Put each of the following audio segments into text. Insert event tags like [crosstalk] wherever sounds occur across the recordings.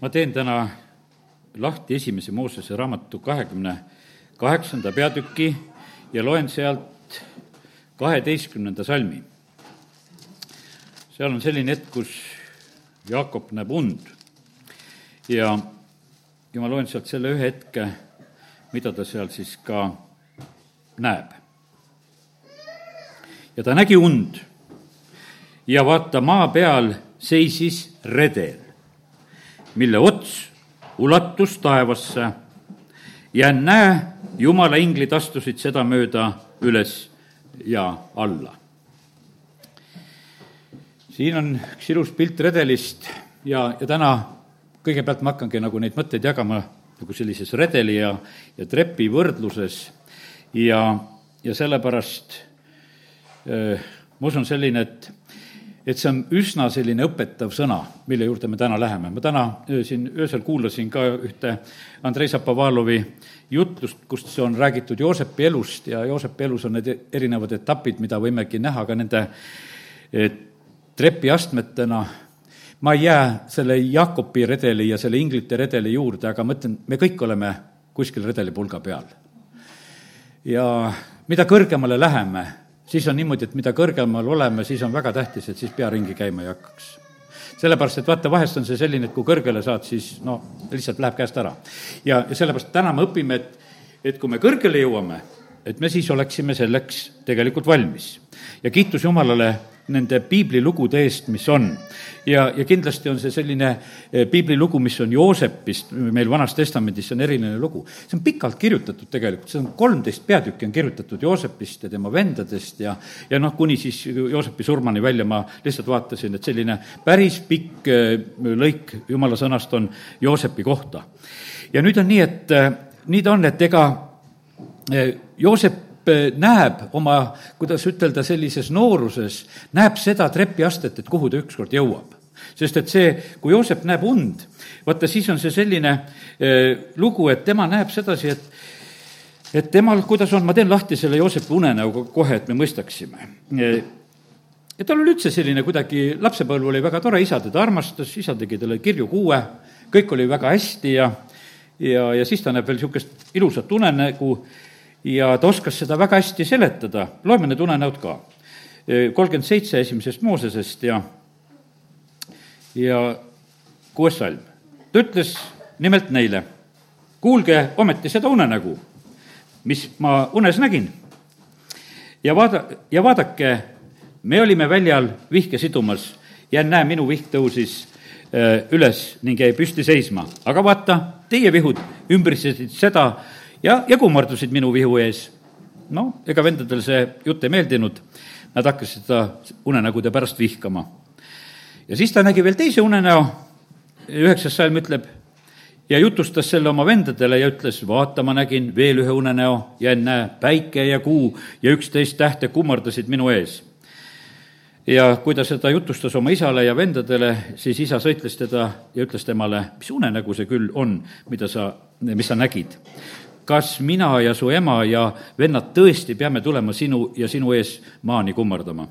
ma teen täna lahti esimese Moosese raamatu kahekümne kaheksanda peatüki ja loen sealt kaheteistkümnenda salmi. seal on selline hetk, kus Jaakop näeb und ja, ja ma loen sealt selle ühe hetke, mida ta seal siis ka näeb. ja ta nägi und ja vaata, maa peal seisis redel, mille ots ulatus taevasse ja näe, jumala inglid astusid sedamööda üles ja alla. siin on üks ilus pilt redelist ja, ja täna kõigepealt ma hakkangi nagu neid mõtteid jagama nagu sellises redeli ja, ja trepi võrdluses ja, ja sellepärast äh, ma usun selline, et et see on üsna selline õpetav sõna, mille juurde me täna läheme. ma täna siin öösel kuulasin ka ühte Andrei Zapovalovi jutlust, kus on räägitud Joosepi elust ja Joosepi elus on need erinevad etapid, mida võimegi näha ka nende trepiastmetena. ma ei jää selle Jakobi redeli ja selle inglite redeli juurde, aga ma ütlen, me kõik oleme kuskil redelipulga peal. ja mida kõrgemale läheme, siis on niimoodi, et mida kõrgemal oleme, siis on väga tähtis, et siis pea ringi käima ei hakkaks. sellepärast, et vaata, vahest on see selline, et kui kõrgele saad, siis no lihtsalt läheb käest ära. ja, ja sellepärast täna me õpime, et, et kui me kõrgele jõuame, et me siis oleksime selleks tegelikult valmis. ja kiitus Jumalale nende piiblilugude eest, mis on. ja, ja kindlasti on see selline eh, piiblilugu, mis on Joosepist meil Vanas Testamendis, see on eriline lugu. see on pikalt kirjutatud tegelikult, see on kolmteist peatükki on kirjutatud Joosepist ja tema vendadest ja ja noh, kuni siis Joosepi surmani välja ma lihtsalt vaatasin, et selline päris pikk eh, lõik jumala sõnast on Joosepi kohta. ja nüüd on nii, et eh, nii ta on, et ega Joosep näeb oma, kuidas ütelda, sellises nooruses, näeb seda trepiastet, et kuhu ta ükskord jõuab. sest et see, kui Joosep näeb und, vaata siis on see selline eh, lugu, et tema näeb sedasi, et et temal, kuidas on, ma teen lahti selle Joosepi unenäo kohe, et me mõistaksime eh, ja tal oli üldse selline kuidagi, lapsepõlv oli väga tore, isa teda armastas, isa tegi talle kirju kuue, kõik oli väga hästi ja ja, ja siis ta näeb veel niisugust ilusat unenägu ja ta oskas seda väga hästi seletada, loeme need unenäod ka. kolmkümmend seitse esimesest Moosesest ja, ja kuues salm. ta ütles nimelt neile, kuulge ometi seda unenägu, mis ma unes nägin. ja vaada, ja vaadake, me olime väljal vihke sidumas ja näe, minu vihk tõusis äh, üles ning jäi püsti seisma, aga vaata, teie vihud ümbritsesid seda, ja, ja kummardusid minu vihu ees. noh, ega vendadel see jutt ei meeldinud, nad hakkasid seda unenägude pärast vihkama. ja siis ta nägi veel teise unenäo, üheksas salm ütleb, ja jutustas selle oma vendadele ja ütles, vaata, ma nägin veel ühe unenäo ja ennäe, päike ja kuu ja üksteist tähte kummardasid minu ees ja kui ta seda jutustas oma isale ja vendadele, siis isa sõitles teda ja ütles temale, mis unenägu see küll on, mida sa, mis sa nägid kas mina ja su ema ja vennad tõesti peame tulema sinu ja sinu ees maani kummardama?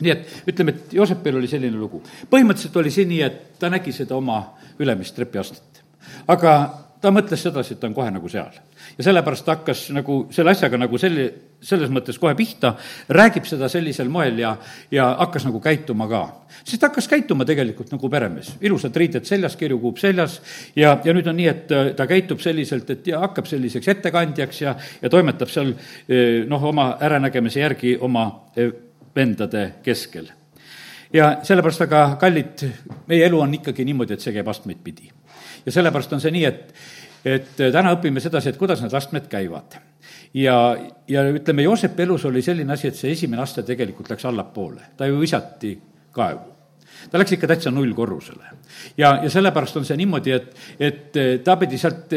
nii et ütleme, et Joosepil oli selline lugu. põhimõtteliselt oli see nii, et ta nägi seda oma ülemist trepiastet. aga ta mõtles sedasi, et ta on kohe nagu seal. ja sellepärast ta hakkas nagu selle asjaga nagu selli-, selles mõttes kohe pihta, räägib seda sellisel moel ja, ja hakkas nagu käituma ka. siis ta hakkas käituma tegelikult nagu peremees, ilusad riided seljas, kirjukuup seljas ja, ja nüüd on nii, et äh, ta käitub selliselt, et ja hakkab selliseks ettekandjaks ja, ja toimetab seal äh, noh, oma äranägemise järgi oma äh, vendade keskel ja sellepärast aga, kallid, meie elu on ikkagi niimoodi, et see käib astmeid pidi ja sellepärast on see nii, et, et täna õpime sedasi, et kuidas need astmed käivad. ja, ja ütleme, Joosepi elus oli selline asi, et see esimene aste tegelikult läks allapoole, ta ju visati kaevu ta läks ikka täitsa nullkorrusele. ja, ja sellepärast on see niimoodi, et, et ta pidi sealt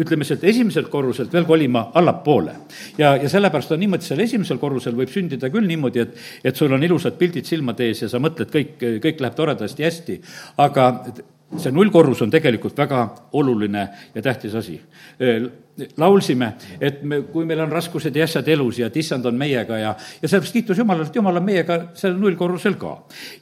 ütleme, sealt esimeselt korruselt veel kolima allapoole. ja, ja sellepärast on niimoodi, seal esimesel korrusel võib sündida küll niimoodi, et, et sul on ilusad pildid silmade ees ja sa mõtled, kõik, kõik läheb toredasti, hästi, aga see nullkorrus on tegelikult väga oluline ja tähtis asi. laulsime, et me, kui meil on raskused ja asjad elus ja et issand on meiega ja, ja sellepärast kiitus Jumalale, et Jumal on meiega sellel nullkorrusel ka.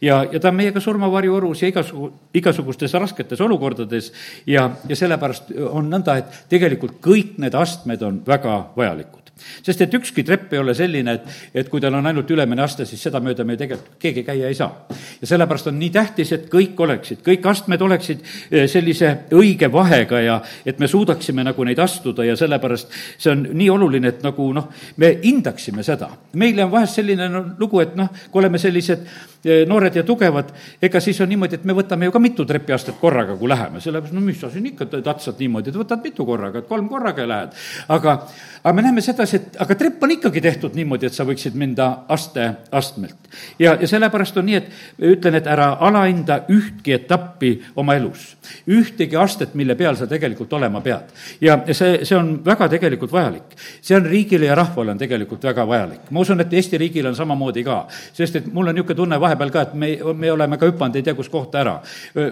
ja, ja ta on meiega surmavarjuorus ja igasugu, igasugustes rasketes olukordades ja, ja sellepärast on nõnda, et tegelikult kõik need astmed on väga vajalikud sest et ükski trepp ei ole selline, et, et kui tal on ainult ülemine aste, siis sedamööda me tegelikult keegi käia ei saa. ja sellepärast on nii tähtis, et kõik oleksid, kõik astmed oleksid eh, sellise õige vahega ja et me suudaksime nagu neid astuda ja sellepärast see on nii oluline, et nagu noh, me hindaksime seda. meile on vahest selline no, lugu, et noh, kui oleme sellised eh, noored ja tugevad, ega siis on niimoodi, et me võtame ju ka mitu trepiastet korraga, kui läheme, sellepärast no mis sa siin ikka tatsad niimoodi, et võtad mitu korraga, et kolm korraga lähed. aga, aga me näeme sedasi, et aga trepp on ikkagi tehtud niimoodi, et sa võiksid minna aste astmelt. ja, ja sellepärast on nii, et ütlen, et ära alahinda ühtki etappi oma elus. ühtegi astet, mille peal sa tegelikult olema pead. ja see, see on väga tegelikult vajalik. see on riigile ja rahvale on tegelikult väga vajalik. ma usun, et Eesti riigil on samamoodi ka, sest et mul on niisugune tunne vahepeal ka, et me, me oleme ka hüpanud ei tea kus kohta ära.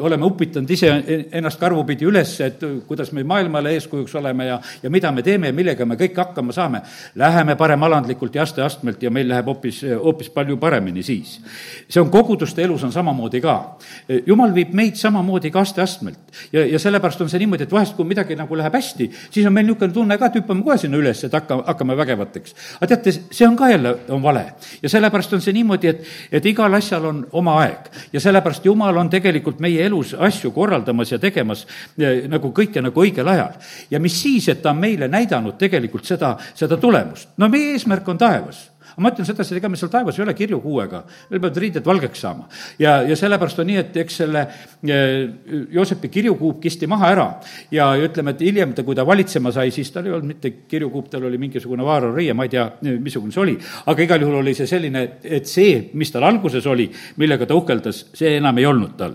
oleme upitanud ise ennast karvupidi üles, et kuidas me maailmale eeskujuks oleme ja, ja mida me teeme ja millega me kõik hakkama saame läheme parem alandlikult ja aste-astmelt ja meil läheb hoopis, hoopis palju paremini siis. see on koguduste elus on samamoodi ka. jumal viib meid samamoodi ka aste-astmelt ja, ja sellepärast on see niimoodi, et vahest, kui midagi nagu läheb hästi, siis on meil niisugune tunne ka, et hüppame kohe sinna üles, et hakka, hakkame vägevateks. aga teate, see on ka jälle, on vale. ja sellepärast on see niimoodi, et, et igal asjal on oma aeg ja sellepärast Jumal on tegelikult meie elus asju korraldamas ja tegemas nagu kõike nagu õigel ajal. ja mis siis, et ta on meile näidanud tegelikult seda, seda tulemust tulemust. no meie eesmärk on taevas ma ütlen sedasi, ega me seal taevas ei ole kirju kuuega, meil peavad riided valgeks saama. ja, ja sellepärast on nii, et eks selle eh, Joosepi kirjukuup kisti maha ära ja ütleme, et hiljem ta, kui ta valitsema sai, siis tal ei olnud mitte kirjukuup, tal oli mingisugune vaarariie, ma ei tea, missugune see oli. aga igal juhul oli see selline, et see, mis tal alguses oli, millega ta uhkeldas, see enam ei olnud tal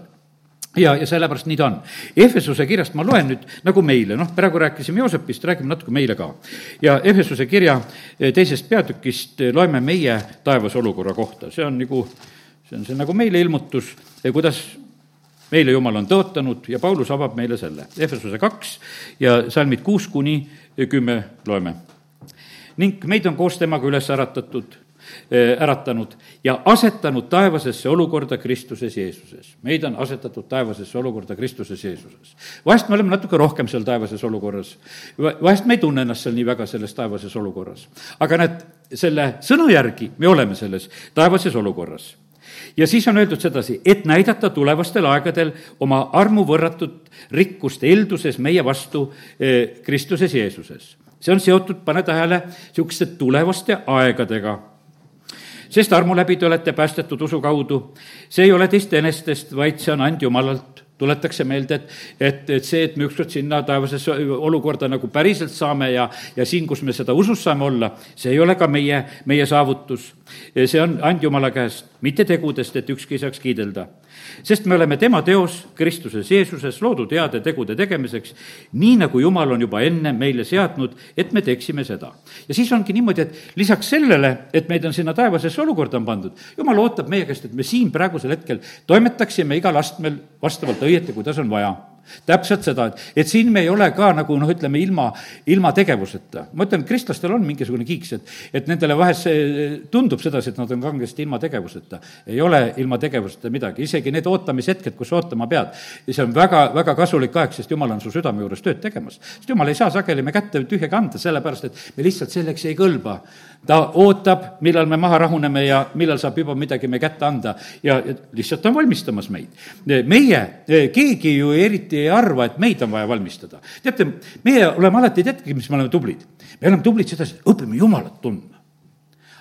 ja, ja sellepärast nii ta on. Efesuse kirjast ma loen nüüd nagu meile, noh, praegu rääkisime Joosepist, räägime natuke meile ka. ja Efesuse kirja eh, teisest peatükist eh, loeme meie taevas olukorra kohta, see on nagu, see on see nagu meile ilmutus, kuidas meile Jumal on tõotanud ja Paulus avab meile selle. Efesuse kaks ja salmid kuus kuni kümme loeme. ning meid on koos temaga üles äratatud Eh, äratanud ja asetanud taevasesse olukorda Kristuses Jeesuses. meid on asetatud taevasesse olukorda Kristuses Jeesuses. vahest me oleme natuke rohkem seal taevases olukorras, vahest me ei tunne ennast seal nii väga selles taevases olukorras. aga näed, selle sõna järgi me oleme selles taevases olukorras ja siis on öeldud sedasi, et näidata tulevastel aegadel oma armu võrratud rikkust eelduses meie vastu eh, Kristuses Jeesuses. see on seotud, pane tähele, niisuguste tulevaste aegadega sest armu läbi te olete päästetud usu kaudu. see ei ole teist enestest, vaid see on and Jumalalt. tuletakse meelde, et, et, et see, et me ükskord sinna taevasesse olukorda nagu päriselt saame ja, ja siin, kus me seda usus saame olla, see ei ole ka meie, meie saavutus. see on and Jumala käest, mitte tegudest, et ükski ei saaks kiidelda sest me oleme tema teos Kristuses Jeesuses loodud heade tegude tegemiseks, nii nagu Jumal on juba enne meile seadnud, et me teeksime seda. ja siis ongi niimoodi, et lisaks sellele, et meid on sinna taevasesse olukorda on pandud, Jumal ootab meie käest, et me siin praegusel hetkel toimetaksime igal astmel vastavalt õieti, kuidas on vaja täpselt seda, et, et siin me ei ole ka nagu noh, ütleme ilma, ilma tegevuseta. ma ütlen, kristlastel on mingisugune kiiks, et, et nendele vahest see tundub sedasi, et nad on kangesti ilma tegevuseta. ei ole ilma tegevuseta midagi, isegi need ootamishetked, kus ootama pead, see on väga, väga kasulik aeg, sest jumal on su südame juures tööd tegemas. sest jumal ei saa sageli me kätte tühjaga anda, sellepärast et me lihtsalt selleks ei kõlba ta ootab, millal me maha rahuneme ja millal saab juba midagi me kätte anda ja lihtsalt on valmistamas meid. meie, keegi ju eriti ei arva, et meid on vaja valmistada. teate, meie oleme alati, teadki, mis me oleme tublid? me oleme tublid sedasi, õpime Jumalat tundma.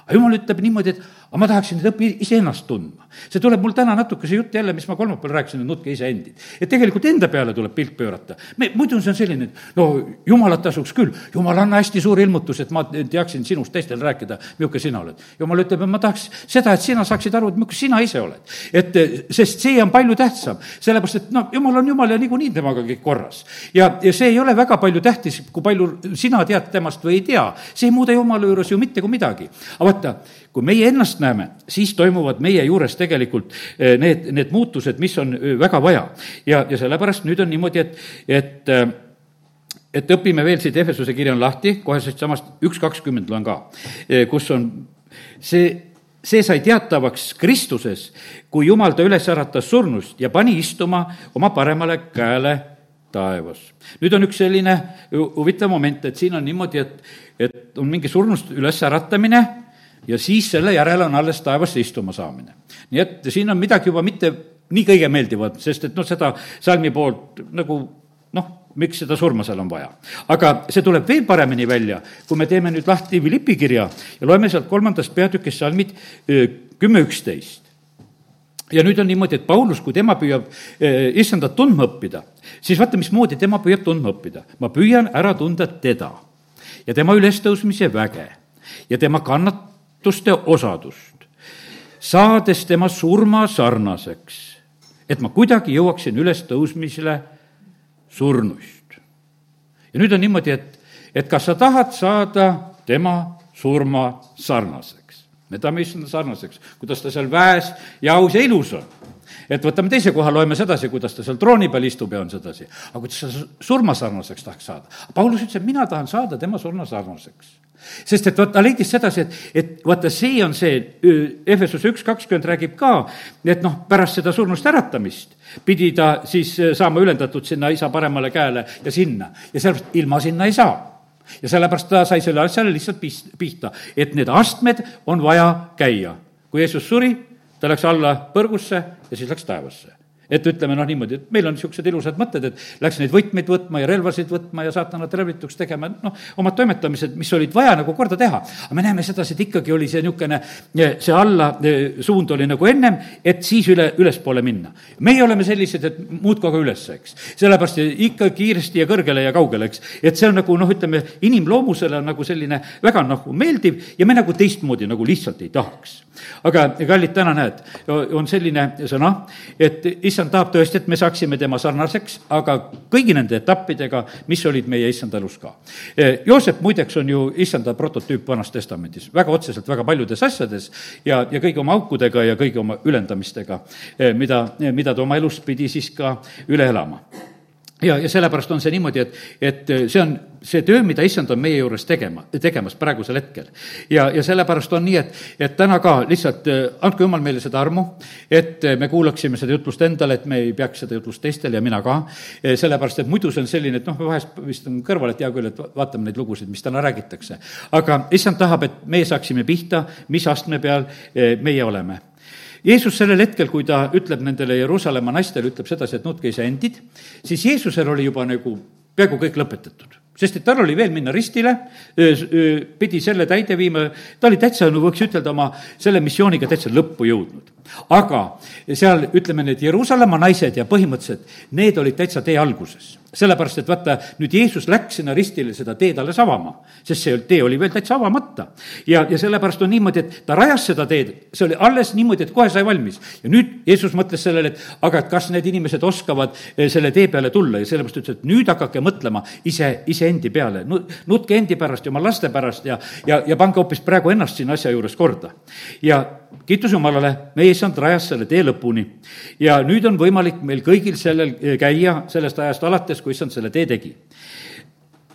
aga Jumal ütleb niimoodi, et aga ma tahaksin, et õpi iseennast tundma. see tuleb mul täna natuke see jutt jälle, mis ma kolmapäeval rääkisin, et nutke iseendid. et tegelikult enda peale tuleb pilk pöörata. me, muidu see on selline, et no jumalat tasuks küll, jumal, anna hästi suur ilmutus, et ma teaksin sinust teistele rääkida, milline sina oled. jumal ütleb, et ma tahaks seda, et sina saaksid aru, et milline sina ise oled. et sest see on palju tähtsam, sellepärast et noh, jumal on jumal ja niikuinii temaga kõik korras. ja, ja see ei ole väga palju tähtis, kui palju sina tead temast või ei tea, see ei muuda jumala juures ju mitte kui midagi. aga vaata, kui meie ennast näeme, siis toimuvad meie juures tegelikult eh, need, need muutused, mis on eh, väga vaja. ja, ja sellepärast nüüd on niimoodi, et, et eh, et õpime veel siit Efesuse kirja on lahti, kohe siit samast üks kakskümmend loen ka, kus on see, see sai teatavaks Kristuses, kui Jumal ta üles äratas surnust ja pani istuma oma paremale käele taevas. nüüd on üks selline huvitav moment, et siin on niimoodi, et, et on mingi surnust ülesäratamine ja siis selle järel on alles taevasse istuma saamine. nii et siin on midagi juba mitte nii kõige meeldivat, sest et noh, seda salmi poolt nagu noh, miks seda surma seal on vaja. aga see tuleb veel paremini välja, kui me teeme nüüd lahti Philippi kirja ja loeme sealt kolmandast peatükist salmid kümme, üksteist ja nüüd on niimoodi, et Paulus, kui tema püüab issandat tundma õppida, siis vaata, mismoodi tema püüab tundma õppida. ma püüan ära tunda teda ja tema ülestõusmise väge ja tema kannat-, muutuste osadust, saades tema surma sarnaseks, et ma kuidagi jõuaksin ülestõusmisele surnuist. ja nüüd on niimoodi, et, et kas sa tahad saada tema surma sarnaseks? me tahame issanda sarnaseks, kuidas ta seal väes ja aus ja ilus on et võtame teise koha, loeme sedasi, kuidas ta seal trooni peal istub ja on sedasi. aga kuidas sa surmasarnaseks tahaks saada? Paulus ütles, et mina tahan saada tema surmasarnaseks sest et vot ta leidis sedasi, et, et vaata, see on see, Efesuse üks kakskümmend räägib ka, et noh, pärast seda surnust äratamist pidi ta siis saama ülendatud sinna isa paremale käele ja sinna ja sellepärast ilma sinna ei saa ja sellepärast ta sai selle asjale lihtsalt pihta, et need astmed on vaja käia. kui Jeesus suri, ta läks alla põrgusse ja siis läks taevasse et ütleme noh niimoodi, et meil on niisugused ilusad mõtted, et läks neid võtmeid võtma ja relvasid võtma ja saatanat relvituks tegema, noh, omad toimetamised, mis olid vaja nagu korda teha. aga me näeme sedasi, et ikkagi oli see niisugune, see alla suund oli nagu ennem, et siis üle, ülespoole minna. meie oleme sellised, et muudkui aga üles, eks. sellepärast ikka kiiresti ja kõrgele ja kaugele, eks. et see on nagu noh, ütleme, inimloomusele on nagu selline väga nagu meeldiv ja me nagu teistmoodi nagu lihtsalt ei tahaks. aga kallid, täna näed, on selline sõna, et issand, issand tahab tõesti, et me saaksime tema sarnaseks, aga kõigi nende etappidega, mis olid meie issanda elus ka. Eh, Joosep muideks on ju issanda prototüüp Vanas Testamendis, väga otseselt väga paljudes asjades ja, ja kõigi oma aukudega ja kõigi oma ülendamistega, eh, mida, mida ta oma elus pidi siis ka üle elama ja, ja sellepärast on see niimoodi, et, et see on see töö, mida issand on meie juures tegema, tegemas praegusel hetkel. ja, ja sellepärast on nii, et, et täna ka lihtsalt äh, andke jumal meile seda armu, et me kuulaksime seda jutlust endale, et me ei peaks seda jutlust teistele ja mina ka, äh, sellepärast et muidu see on selline, et noh, vahest vist on kõrval, et hea küll, et vaatame neid lugusid, mis täna räägitakse. aga issand tahab, et meie saaksime pihta, mis astme peal meie oleme Jeesus sellel hetkel, kui ta ütleb nendele Jeruusalemma naistele, ütleb sedasi, et nutke iseendid, siis Jeesusel oli juba nagu peaaegu kõik lõpetatud. Sest et tal oli veel minna ristile, pidi selle täide viima, ta oli täitsa, no võiks ütelda, oma selle missiooniga täitsa lõppu jõudnud. aga seal, ütleme, need Jeruusalemma naised ja põhimõtteliselt, need olid täitsa tee alguses sellepärast, et vaata, nüüd Jeesus läks sinna ristile seda teed alles avama, sest see tee oli veel täitsa avamata. ja, ja sellepärast on niimoodi, et ta rajas seda teed, see oli alles niimoodi, et kohe sai valmis. ja nüüd Jeesus mõtles sellele, et aga et kas need inimesed oskavad eh, selle tee peale tulla ja sellepärast ütles, et nüüd hakake mõtlema ise, iseendi peale, nutke endi pärast ja oma laste pärast ja, ja, ja pange hoopis praegu ennast siin asja juures korda. ja kiitus Jumalale, meie issand rajas selle tee lõpuni. ja nüüd on võimalik meil kõigil sellel eh, käia sellest ajast alates, kui issand selle tee tegi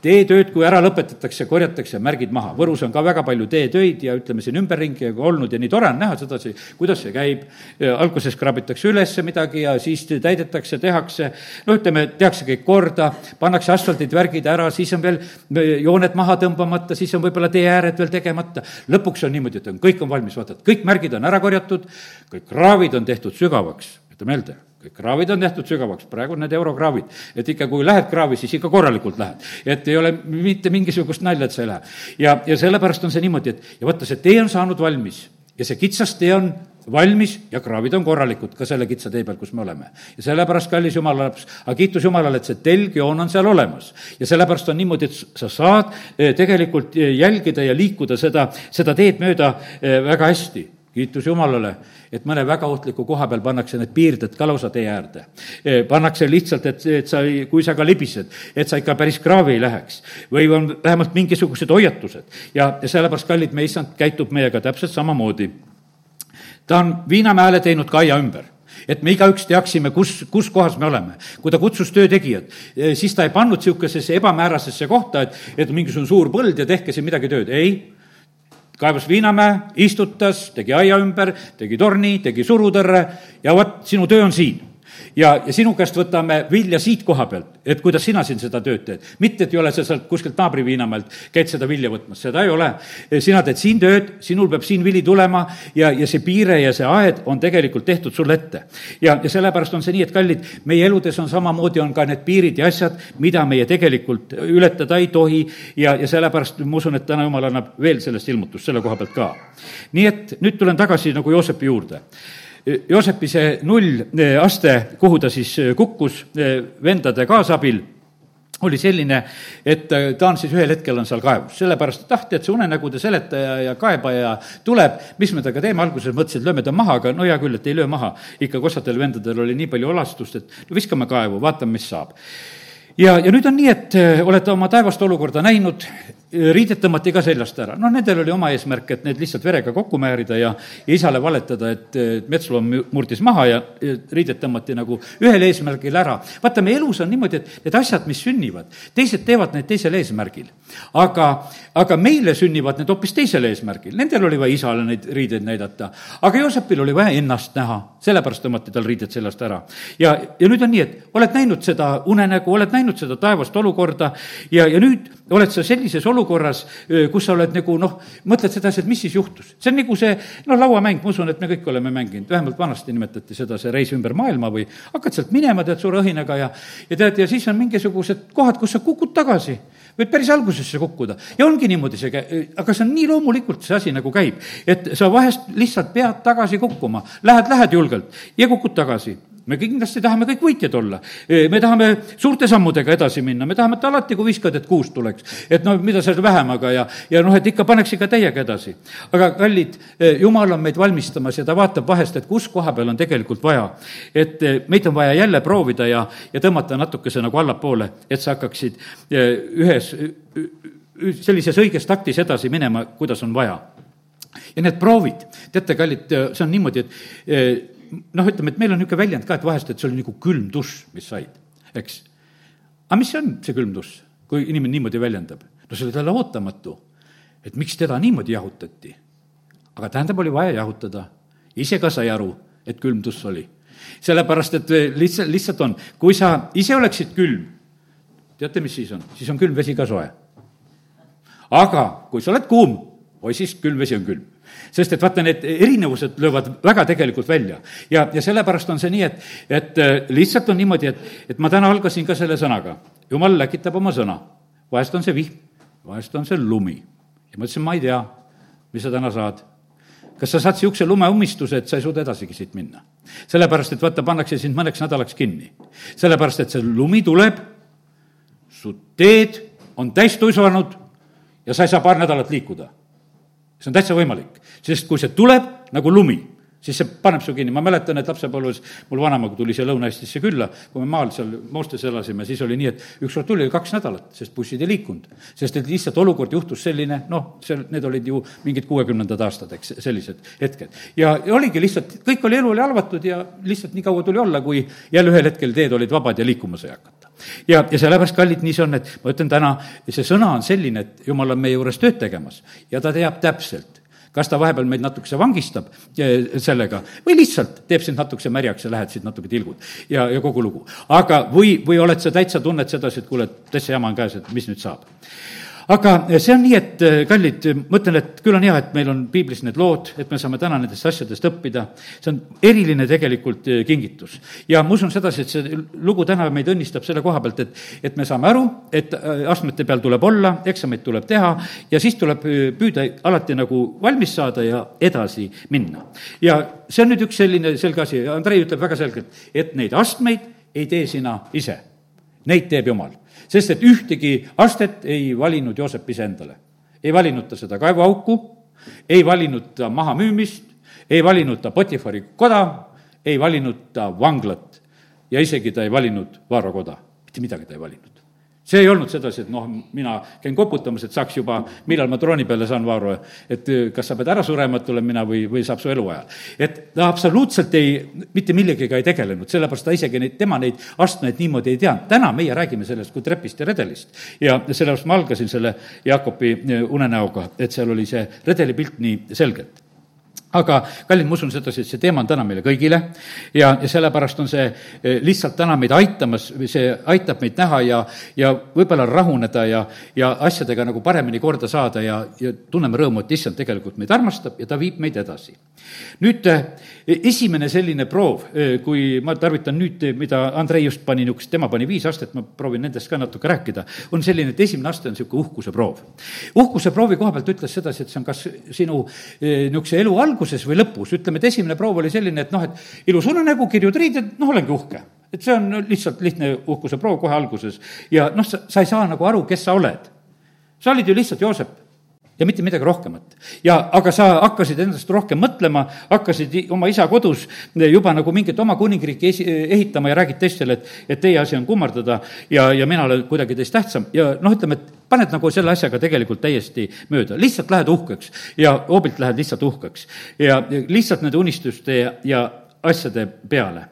teetööd, kui ära lõpetatakse, korjatakse märgid maha. Võrus on ka väga palju teetöid ja ütleme siin ümberringi olnud ja nii tore on näha sedasi, kuidas see käib. alguses kraabitakse üles midagi ja siis täidetakse, tehakse, no ütleme, tehakse kõik korda, pannakse asfaldid, värgid ära, siis on veel jooned maha tõmbamata, siis on võib-olla teeääred veel tegemata. lõpuks on niimoodi, et on, kõik on valmis, vaata, et kõik märgid on ära korjatud, kõik kraavid on tehtud sügavaks, jäta meelde kraavid on tehtud sügavaks, praegu on need eurokraavid. et ikka, kui lähed kraavi, siis ikka korralikult lähed. et ei ole mitte mingisugust nalja, et sa ei lähe. ja, ja sellepärast on see niimoodi, et ja vaata, see tee on saanud valmis ja see kitsas tee on valmis ja kraavid on korralikud ka selle kitsa tee peal, kus me oleme. ja sellepärast, kallis jumala laps, aga kiitus Jumalale, et see telgjoon on seal olemas. ja sellepärast on niimoodi, et sa saad eh, tegelikult eh, jälgida ja liikuda seda, seda teed mööda eh, väga hästi kiitus Jumalale, et mõne väga ohtliku koha peal pannakse need piirded ka lausa tee äärde. pannakse lihtsalt, et, et sa ei, kui sa ka libised, et sa ikka päris kraavi ei läheks. või on vähemalt mingisugused hoiatused. ja, ja sellepärast, kallid, meie issand käitub meiega täpselt samamoodi. ta on Viinamäele teinud ka aia ümber et me igaüks teaksime, kus, kus kohas me oleme. kui ta kutsus töötegijad, siis ta ei pannud niisugusesse ebamäärasesse kohta, et, et mingisugune suur põld ja tehke siin midagi tööd, ei kaevas Viinamäe, istutas, tegi aia ümber, tegi torni, tegi surutõrre ja vot, sinu töö on siin ja, ja sinu käest võtame vilja siit koha pealt, et kuidas sina siin seda tööd teed. mitte, et ei ole sa sealt kuskilt naabri Viinamäelt, käid seda vilja võtmas, seda ei ole. sina teed siin tööd, sinul peab siin vili tulema ja, ja see piire ja see aed on tegelikult tehtud sulle ette. ja, ja sellepärast on see nii, et kallid, meie eludes on samamoodi, on ka need piirid ja asjad, mida meie tegelikult ületada ei tohi ja, ja sellepärast ma usun, et täna jumal annab veel sellest ilmutust selle koha pealt ka. nii et nüüd tulen tagasi nagu Joosepi juurde Joosepi see nullaste, eh, kuhu ta siis kukkus vendade kaasabil, oli selline, et ta on siis ühel hetkel on seal kaevus, sellepärast et ah, tead, see unenägude seletaja ja kaebaja tuleb, mis me temaga teeme, alguses mõtlesin, et lööme ta maha, aga no hea küll, et ei löö maha. ikka kossadel vendadel oli nii palju olastust, et no viskame kaevu, vaatame, mis saab. Ja, ja nüüd on nii, et olete oma taevast olukorda näinud, riided tõmmati ka seljast ära. noh, nendel oli oma eesmärk, et need lihtsalt verega kokku määrida ja, ja isale valetada, et, et metsloom murdis maha ja riided tõmmati nagu ühel eesmärgil ära. vaata, meie elus on niimoodi, et need asjad, mis sünnivad, teised teevad neid teisel eesmärgil. aga, aga meile sünnivad need hoopis teisel eesmärgil. Nendel oli vaja isale neid riideid näidata, aga Joosepil oli vaja ennast näha, sellepärast tõmmati tal riided seljast ära. ja, ja nüüd on nii, et oled näinud seda unenägu, oled näinud seda taevast olukorda ja, ja nüüd oled sa sellises olukorras, kus sa oled nagu noh, mõtled sedasi, et mis siis juhtus. see on nagu see noh, lauamäng, ma usun, et me kõik oleme mänginud, vähemalt vanasti nimetati seda, see reis ümber maailma või hakkad sealt minema, tead, suure õhinaga ja ja tead, ja siis on mingisugused kohad, kus sa kukud tagasi. Võid päris algusesse kukkuda. Ja ongi niimoodi see käi-, aga see on nii loomulikult, see asi nagu käib, et sa vahest lihtsalt pead tagasi kukkuma, lähed, lähed julgelt ja kukud tagasi me kindlasti tahame kõik võitjad olla. me tahame suurte sammudega edasi minna, me tahame, et alati, kui viskad, et kuus tuleks. et no mida seal vähemaga ja, ja noh, et ikka paneks ikka täiega edasi. aga kallid, jumal on meid valmistamas ja ta vaatab vahest, et kus koha peal on tegelikult vaja. et meid on vaja jälle proovida ja, ja tõmmata natukese nagu allapoole, et sa hakkaksid ühes, sellises õiges taktis edasi minema, kuidas on vaja ja need proovid, teate, kallid, see on niimoodi, et noh, ütleme, et meil on niisugune väljend ka, et vahest, et see oli nagu külm dušš, mis said, eks. aga mis see on, see külm dušš, kui inimene niimoodi väljendab? no see oli talle ootamatu, et miks teda niimoodi jahutati. aga tähendab, oli vaja jahutada. ise ka sai aru, et külm dušš oli. sellepärast, et lihtsalt, lihtsalt on, kui sa ise oleksid külm, teate, mis siis on? siis on külm vesi ka soe. aga kui sa oled kuum, oi siis külm vesi on külm sest et vaata, need erinevused löövad väga tegelikult välja. ja, ja sellepärast on see nii, et, et äh, lihtsalt on niimoodi, et, et ma täna algasin ka selle sõnaga. jumal läkitab oma sõna. vahest on see vihm, vahest on see lumi. ja ma ütlesin, ma ei tea, mis sa täna saad kas sa saad niisuguse lumeummistuse, et sa ei suuda edasigi siit minna? sellepärast, et vaata, pannakse sind mõneks nädalaks kinni. sellepärast, et see lumi tuleb, su teed on täis tuisanud ja sa ei saa paar nädalat liikuda see on täitsa võimalik, sest kui see tuleb nagu lumi, siis see paneb su kinni, ma mäletan, et lapsepõlves mul vanaema tuli siia Lõuna-Eestisse külla, kui me maal seal Moostes elasime, siis oli nii, et ükskord tuli kaks nädalat, sest bussid ei liikunud. sest et lihtsalt olukord juhtus selline, noh, seal, need olid ju mingid kuuekümnendad aastad, eks, sellised hetked. ja, oligi lihtsalt, kõik oli, elu oli halvatud ja lihtsalt nii kaua tuli olla, kui jälle ühel hetkel teed olid vabad ja liikuma sai hakata ja, ja sellepärast, kallid, nii see on, et ma ütlen täna, see sõna on selline, et jumal on meie juures tööd tegemas ja ta teab täpselt, kas ta vahepeal meid natukese vangistab eh, sellega või lihtsalt teeb sind natukese märjaks ja lähed siit natuke tilgud ja, ja kogu lugu. aga, või, või oled sa täitsa, tunned sedasi, et kuule, täitsa jama on käes, et mis nüüd saab aga see on nii, et äh, kallid, ma ütlen, et küll on hea, et meil on piiblis need lood, et me saame täna nendest asjadest õppida. see on eriline tegelikult kingitus. ja ma usun sedasi, et see lugu täna meid õnnistab selle koha pealt, et, et me saame aru, et astmete peal tuleb olla, eksameid tuleb teha ja siis tuleb püüda alati nagu valmis saada ja edasi minna. ja see on nüüd üks selline selge asi, Andrei ütleb väga selgelt, et neid astmeid ei tee sina ise, neid teeb Jumal sest et ühtegi astet ei valinud Joosep iseendale. ei valinud ta seda kaevuauku, ei valinud ta mahamüümist, ei valinud ta Potifari koda, ei valinud ta vanglat. Ja isegi ta ei valinud Vaaro koda, mitte midagi ta ei valinud see ei olnud sedasi, et noh, mina käin koputamas, et saaks juba, millal ma trooni peale saan, Vaaro, et kas sa pead ära surema, et tulen mina või, või saab su eluajal. et ta absoluutselt ei, mitte millegagi ei tegelenud, sellepärast ta isegi neid, tema neid astmeid niimoodi ei teadnud. täna meie räägime sellest kui trepist ja redelist. ja sellepärast ma algasin selle Jaakopi äh, unenäoga, et seal oli see redelipilt nii selgelt aga kallid, ma usun sedasi, et see teema on täna meile kõigile ja, ja sellepärast on see eh, lihtsalt täna meid aitamas, see aitab meid näha ja, ja võib-olla rahuneda ja, ja asjadega nagu paremini korda saada ja, ja tunneme rõõmu, et issand tegelikult meid armastab ja ta viib meid edasi. nüüd eh, esimene selline proov, eh, kui ma tarvitan nüüd, mida Andrei just pani niisugust, tema pani viis astet, ma proovin nendest ka natuke rääkida, on selline, et esimene aste on niisugune uhkuse proov. uhkuse proovi koha pealt ütles sedasi, et see on kas sinu niisuguse elu algus, alguses või lõpus, ütleme, et esimene proov oli selline, et noh, et ilus unenägu, kirjud riided, noh, olengi uhke. et see on lihtsalt lihtne uhkuse proov kohe alguses ja noh, sa, sa ei saa nagu aru, kes sa oled. sa olid ju lihtsalt Joosep ja mitte midagi rohkemat. ja aga sa hakkasid endast rohkem mõtlema, hakkasid oma isa kodus juba nagu mingit oma kuningriiki esi-, ehitama ja räägid teistele, et, et teie asi on kummardada ja, ja mina olen kuidagi teist tähtsam ja noh, ütleme, et paned nagu selle asjaga tegelikult täiesti mööda, lihtsalt lähed uhkeks ja hoobilt lähed lihtsalt uhkeks. ja lihtsalt nende unistuste ja, ja asjade peale.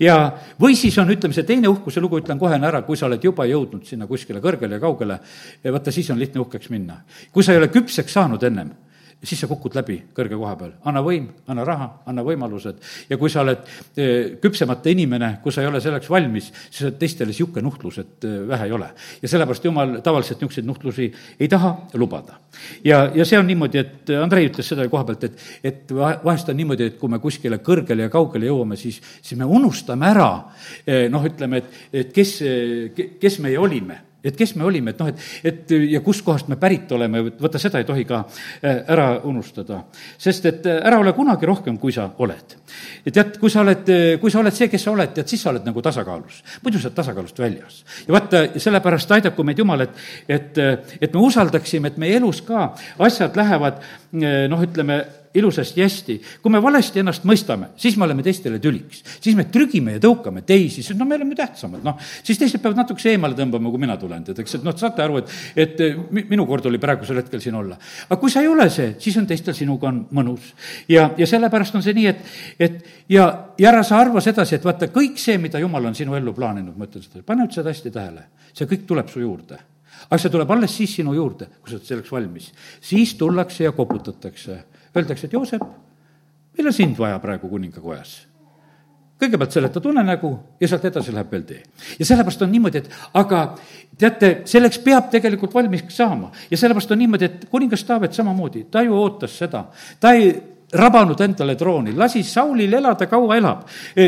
ja, või siis on, ütleme, see teine uhkuse lugu, ütlen kohe ära, kui sa oled juba jõudnud sinna kuskile kõrgele ja kaugele, vaata, siis on lihtne uhkeks minna. kui sa ei ole küpseks saanud ennem siis sa kukud läbi kõrge koha peal. anna võim, anna raha, anna võimalused ja kui sa oled eh, küpsemata inimene, kui sa ei ole selleks valmis, siis oled teistele niisugune nuhtlus, et eh, vähe ei ole. ja sellepärast jumal tavaliselt niisuguseid nuhtlusi ei taha lubada. ja, ja see on niimoodi, et Andrei ütles seda koha pealt, et, et vahest on niimoodi, et kui me kuskile kõrgele ja kaugele jõuame, siis, siis me unustame ära eh, noh, ütleme, et, et kes, kes meie olime et kes me olime, et noh, et, et ja kustkohast me pärit oleme, vaata seda ei tohi ka äh, ära unustada. sest et äh, ära ole kunagi rohkem, kui sa oled. ja tead, kui sa oled, äh, kui sa oled see, kes sa oled, tead, siis sa oled nagu tasakaalus. muidu sa oled tasakaalust väljas. ja vaata, sellepärast aidaku meid Jumal, et, et, et me usaldaksime, et meie elus ka asjad lähevad noh, ütleme, ilusasti, hästi. kui me valesti ennast mõistame, siis me oleme teistele tüliks. siis me trügime ja tõukame teisi, sest no me oleme tähtsamad, noh. siis teised peavad natukese eemale tõmbama, kui mina tulen, tead, eks, et noh, saate aru, et, et minu kord oli praegusel hetkel siin olla. aga kui sa ei ole see, siis on teistel sinuga on mõnus. ja, ja sellepärast on see nii, et, et ja, ja ära sa arva sedasi, et vaata, kõik see, mida jumal on sinu ellu plaaninud, ma ütlen seda, pane nüüd seda hästi tähele, see kõik tuleb su juurde aga see tuleb alles siis sinu juurde, kui sa oled selleks valmis. siis tullakse ja koputatakse öeldakse, et Joosep, meil on sind vaja praegu kuningakojas. Kõigepealt seletad unenägu ja sealt edasi läheb veel tee. ja sellepärast on niimoodi, et aga teate, selleks peab tegelikult valmis saama. Ja sellepärast on niimoodi, et kuningas Taavet samamoodi, ta ju ootas seda, ta ei rabanud endale trooni, lasi Saulil elada, kaua elab.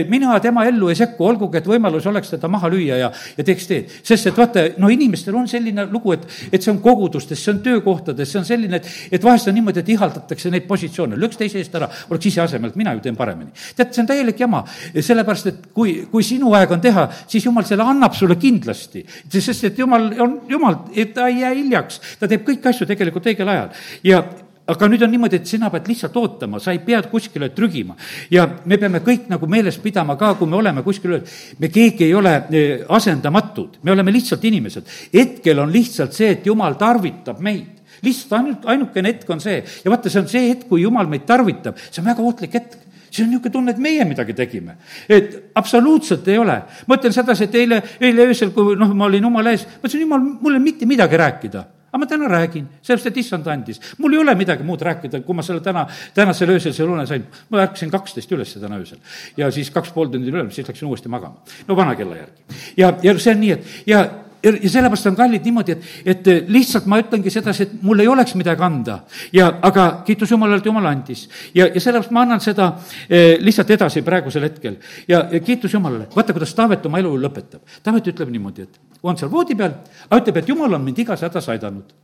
mina tema ellu ei sekku, olgugi et võimalus oleks teda maha lüüa ja, ja teeks teed. sest et vaata, no inimestel on selline lugu, et, et see on kogudustes, see on töökohtades, see on selline, et, et vahest on niimoodi, et ihaldatakse neid positsioone, lööks teise eest ära, oleks ise asemel, et mina ju teen paremini. tead, see on täielik jama, sellepärast et kui, kui sinu aeg on teha, siis jumal selle annab sulle kindlasti. sest et jumal on, jumal, et ta ei jää hiljaks, ta teeb kõiki asju tegelikult õigel ajal ja aga nüüd on niimoodi, et sina pead lihtsalt ootama, sa ei pea kuskile trügima. ja me peame kõik nagu meeles pidama ka, kui me oleme kuskil, me keegi ei ole eh, asendamatud, me oleme lihtsalt inimesed. hetkel on lihtsalt see, et jumal tarvitab meid lihtsalt ainult, ainukene hetk on see ja vaata, see on see hetk, kui jumal meid tarvitab, see on väga ohtlik hetk siis on niisugune tunne, et meie midagi tegime. et absoluutselt ei ole. ma ütlen sedasi, et eile, eile öösel, kui noh, ma olin jumala ees, ma ütlesin, jumal, mul ei ole mitte midagi rääkida aga ma täna räägin, sellepärast et issand andis. mul ei ole midagi muud rääkida, kui ma selle täna, tänasel öösel selle une sain. ma ärkasin kaksteist üles täna öösel ja siis kaks pool tundi üle, siis läksin uuesti magama. no vana kella järgi. ja, ja see on nii, et ja ja sellepärast on kallid niimoodi, et, et lihtsalt ma ütlengi sedasi, et mul ei oleks midagi anda. ja, aga kiitus Jumalale, et Jumal andis. ja, ja sellepärast ma annan seda eh, lihtsalt edasi praegusel hetkel. ja, ja kiitus Jumalale, vaata, kuidas Taavet oma elu lõpetab. Taavet ütleb niimoodi, et on seal voodi peal, aga ütleb, et Jumal on mind igas hädas aidanud.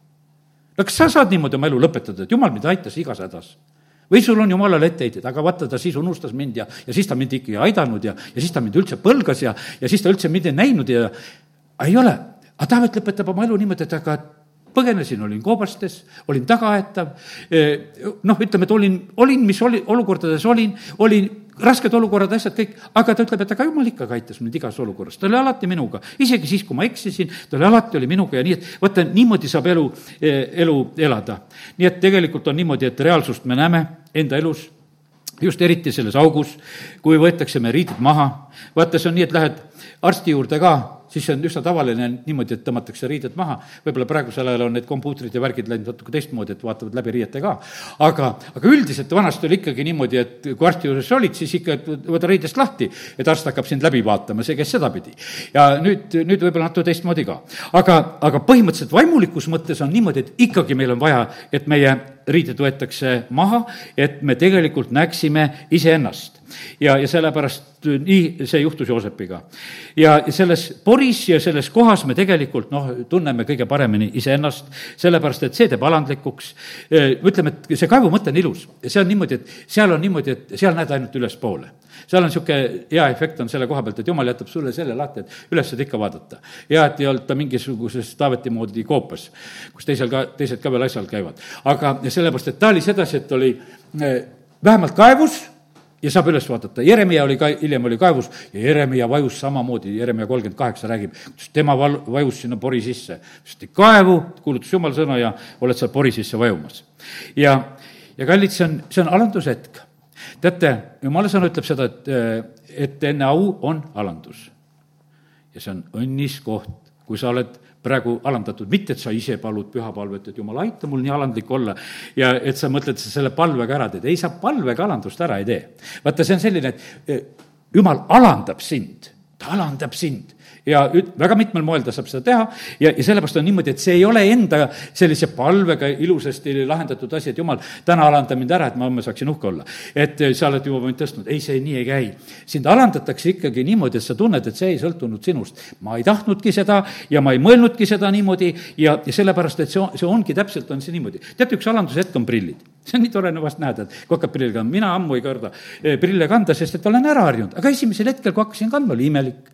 no kas sa saad niimoodi oma elu lõpetada, et Jumal mind aitas igas hädas? või sul on jumalale etteheited, aga vaata, ta siis unustas mind ja, ja siis ta mind ikkagi aidanud ja, ja siis ta mind üldse põlgas ja, ja siis ta üldse mind ei näinud ja ei ole. Aga Taavet lõpetab oma elu niimoodi, et aga põgenesin, olin koobastes, olin tagaaetav, noh, ütleme, et olin, olin, mis oli, olukordades olin, olin rasked olukorrad, asjad kõik, aga ta ütleb, et aga jumal ikkagi aitas mind igas olukorras, ta oli alati minuga. isegi siis, kui ma eksisin, ta oli alati, oli minuga ja nii, et vaata, niimoodi saab elu, elu elada. nii et tegelikult on niimoodi, et reaalsust me näeme enda elus just eriti selles augus, kui võetakse me riided maha, vaata, see on nii, et lähed arsti juurde ka siis see on üsna tavaline niimoodi, et tõmmatakse riided maha. võib-olla praegusel ajal on need kompuutrid ja värgid läinud natuke teistmoodi, et vaatavad läbi riiete ka. aga, aga üldiselt vanasti oli ikkagi niimoodi, et kui arsti juures olid, siis ikka, et võta riidest lahti, et arst hakkab sind läbi vaatama, see käis sedapidi. ja nüüd, nüüd võib-olla natuke teistmoodi ka. aga, aga põhimõtteliselt vaimulikus mõttes on niimoodi, et ikkagi meil on vaja, et meie riided võetakse maha, et me tegelikult näeksime iseennast ja, ja sellepärast nii see juhtus Joosepiga. ja selles poris ja selles kohas me tegelikult noh, tunneme kõige paremini iseennast, sellepärast et see teeb alandlikuks. ütleme, et see kaevu mõte on ilus, see on niimoodi, et seal on niimoodi, et seal näed ainult ülespoole. seal on niisugune hea efekt on selle koha pealt, et jumal jätab sulle selle lahti, et üles saad ikka vaadata. ja et ei olnud ta mingisuguses Taaveti moodi koopas, kus teisel ka, teised ka veel asjal käivad. aga sellepärast, et ta oli sedasi, et oli eh, vähemalt kaevus ja saab üles vaadata, Jeremia oli ka, hiljem oli kaevus ja Jeremia vajus samamoodi, Jeremia kolmkümmend kaheksa räägib, kuidas tema val-, vajus sinna pori sisse. sest kaevu, kuulutas jumala sõna ja oled seal pori sisse vajumas. ja, ja kallid, see on, see on alandushetk. teate, jumala sõna ütleb seda, et, et enne au on alandus. ja see on õnnis koht, kui sa oled praegu alandatud, mitte et sa ise palud pühapalvet, et jumal, aita mul nii alandlik olla ja et sa mõtled, sa selle palvega ära teed. ei, sa palvega alandust ära ei tee. vaata, see on selline, et eh, jumal alandab sind, ta alandab sind ja üt-, väga mitmel moel ta saab seda teha ja, ja sellepärast on niimoodi, et see ei ole enda sellise palvega ilusasti lahendatud asi, et jumal, täna alanda mind ära, et ma homme saaksin uhke olla. et eh, sa oled juba mind tõstnud, ei, see nii ei käi. sind alandatakse ikkagi niimoodi, et sa tunned, et see ei sõltunud sinust. ma ei tahtnudki seda ja ma ei mõelnudki seda niimoodi ja, ja sellepärast, et see, see ongi täpselt, on see niimoodi. teate, üks alandushetk on prillid see on nii tore vahest näeda, et kui hakkab prillid kandma, mina ammu ei karda eh, prille kanda, sest et olen ära harjunud, aga esimesel hetkel, kui hakkasin kandma, oli imelik.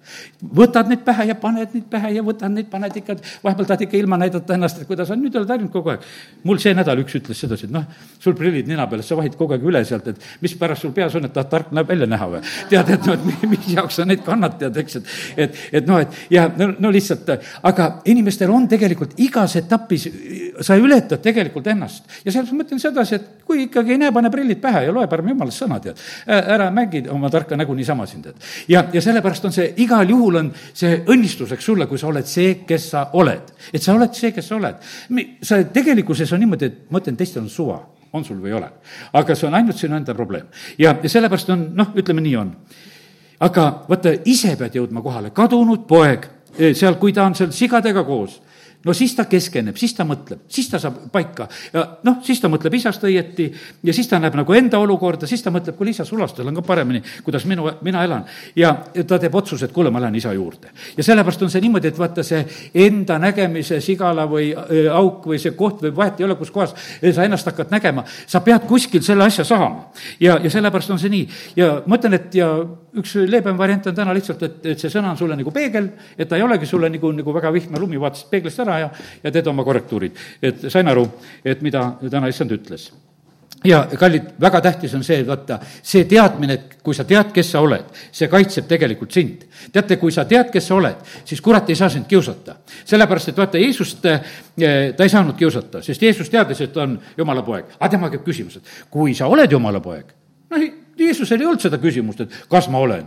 võtad neid pähe ja paned neid pähe ja võtad neid, paned ikka, vahepeal tahad ikka ilma näidata ennast, et kuidas on, nüüd oled harjunud kogu aeg. mul see nädal üks ütles sedasi, et noh, sul prillid nina peal, sa vahid kogu aeg üle sealt, et mispärast sul peas on, et tahad tark näeb välja näha või? tead, et noh, et [laughs] mis jaoks sa neid kannad, tead, eks, et, et, et noh, et ja no, no lihtsalt, aga inimestel on tegelikult igas etapis, sa ületad tegelikult ennast ja selles ma mõtlen sedasi, et kui ikkagi ei näe, pane prillid pähe ja loe parem jumalast sõna, tead. ära mängi oma tarka nägu niisama siin, tead. ja, ja sellepärast on see, igal juhul on see õnnistuseks sulle, kui sa oled see, kes sa oled. et sa oled see, kes sa oled. sa tegelikkuses on niimoodi, et ma ütlen, teistel on suva, on sul või ei ole. aga see on ainult sinu enda probleem. ja, ja sellepärast on, noh, ütleme nii on. aga vaata, ise pead jõudma kohale, kadunud poeg, seal, kui ta on seal sigadega koos no siis ta keskeneb, siis ta mõtleb, siis ta saab paika. ja noh, siis ta mõtleb isast õieti ja siis ta näeb nagu enda olukorda, siis ta mõtleb, kuule, isa, sulastusel on ka paremini, kuidas minu, mina elan. ja ta teeb otsuse, et kuule, ma lähen isa juurde. ja sellepärast on see niimoodi, et vaata, see enda nägemise sigala või äh, auk või see koht või vahet ei ole, kus kohas sa ennast hakkad nägema, sa pead kuskil selle asja saama. ja, ja sellepärast on see nii. ja ma ütlen, et ja üks leebem variant on täna lihtsalt, et, et see sõna on sulle nagu peegel, et ta ei olegi sulle nagu, nagu väga vihma lumi, vaatasid peeglist ära ja, ja teed oma korrektuurid. et sain aru, et mida täna issand ütles ja kallid, väga tähtis on see, vaata, see teadmine, et kui sa tead, kes sa oled, see kaitseb tegelikult sind. teate, kui sa tead, kes sa oled, siis kurat ei saa sind kiusata. sellepärast, et vaata, Jeesust eh, ta ei saanud kiusata, sest Jeesus teadis, et on jumala poeg. aga tema käib küsimus, et kui sa oled jumala poeg, noh, Jeesusel ei olnud seda küsimust, et kas ma olen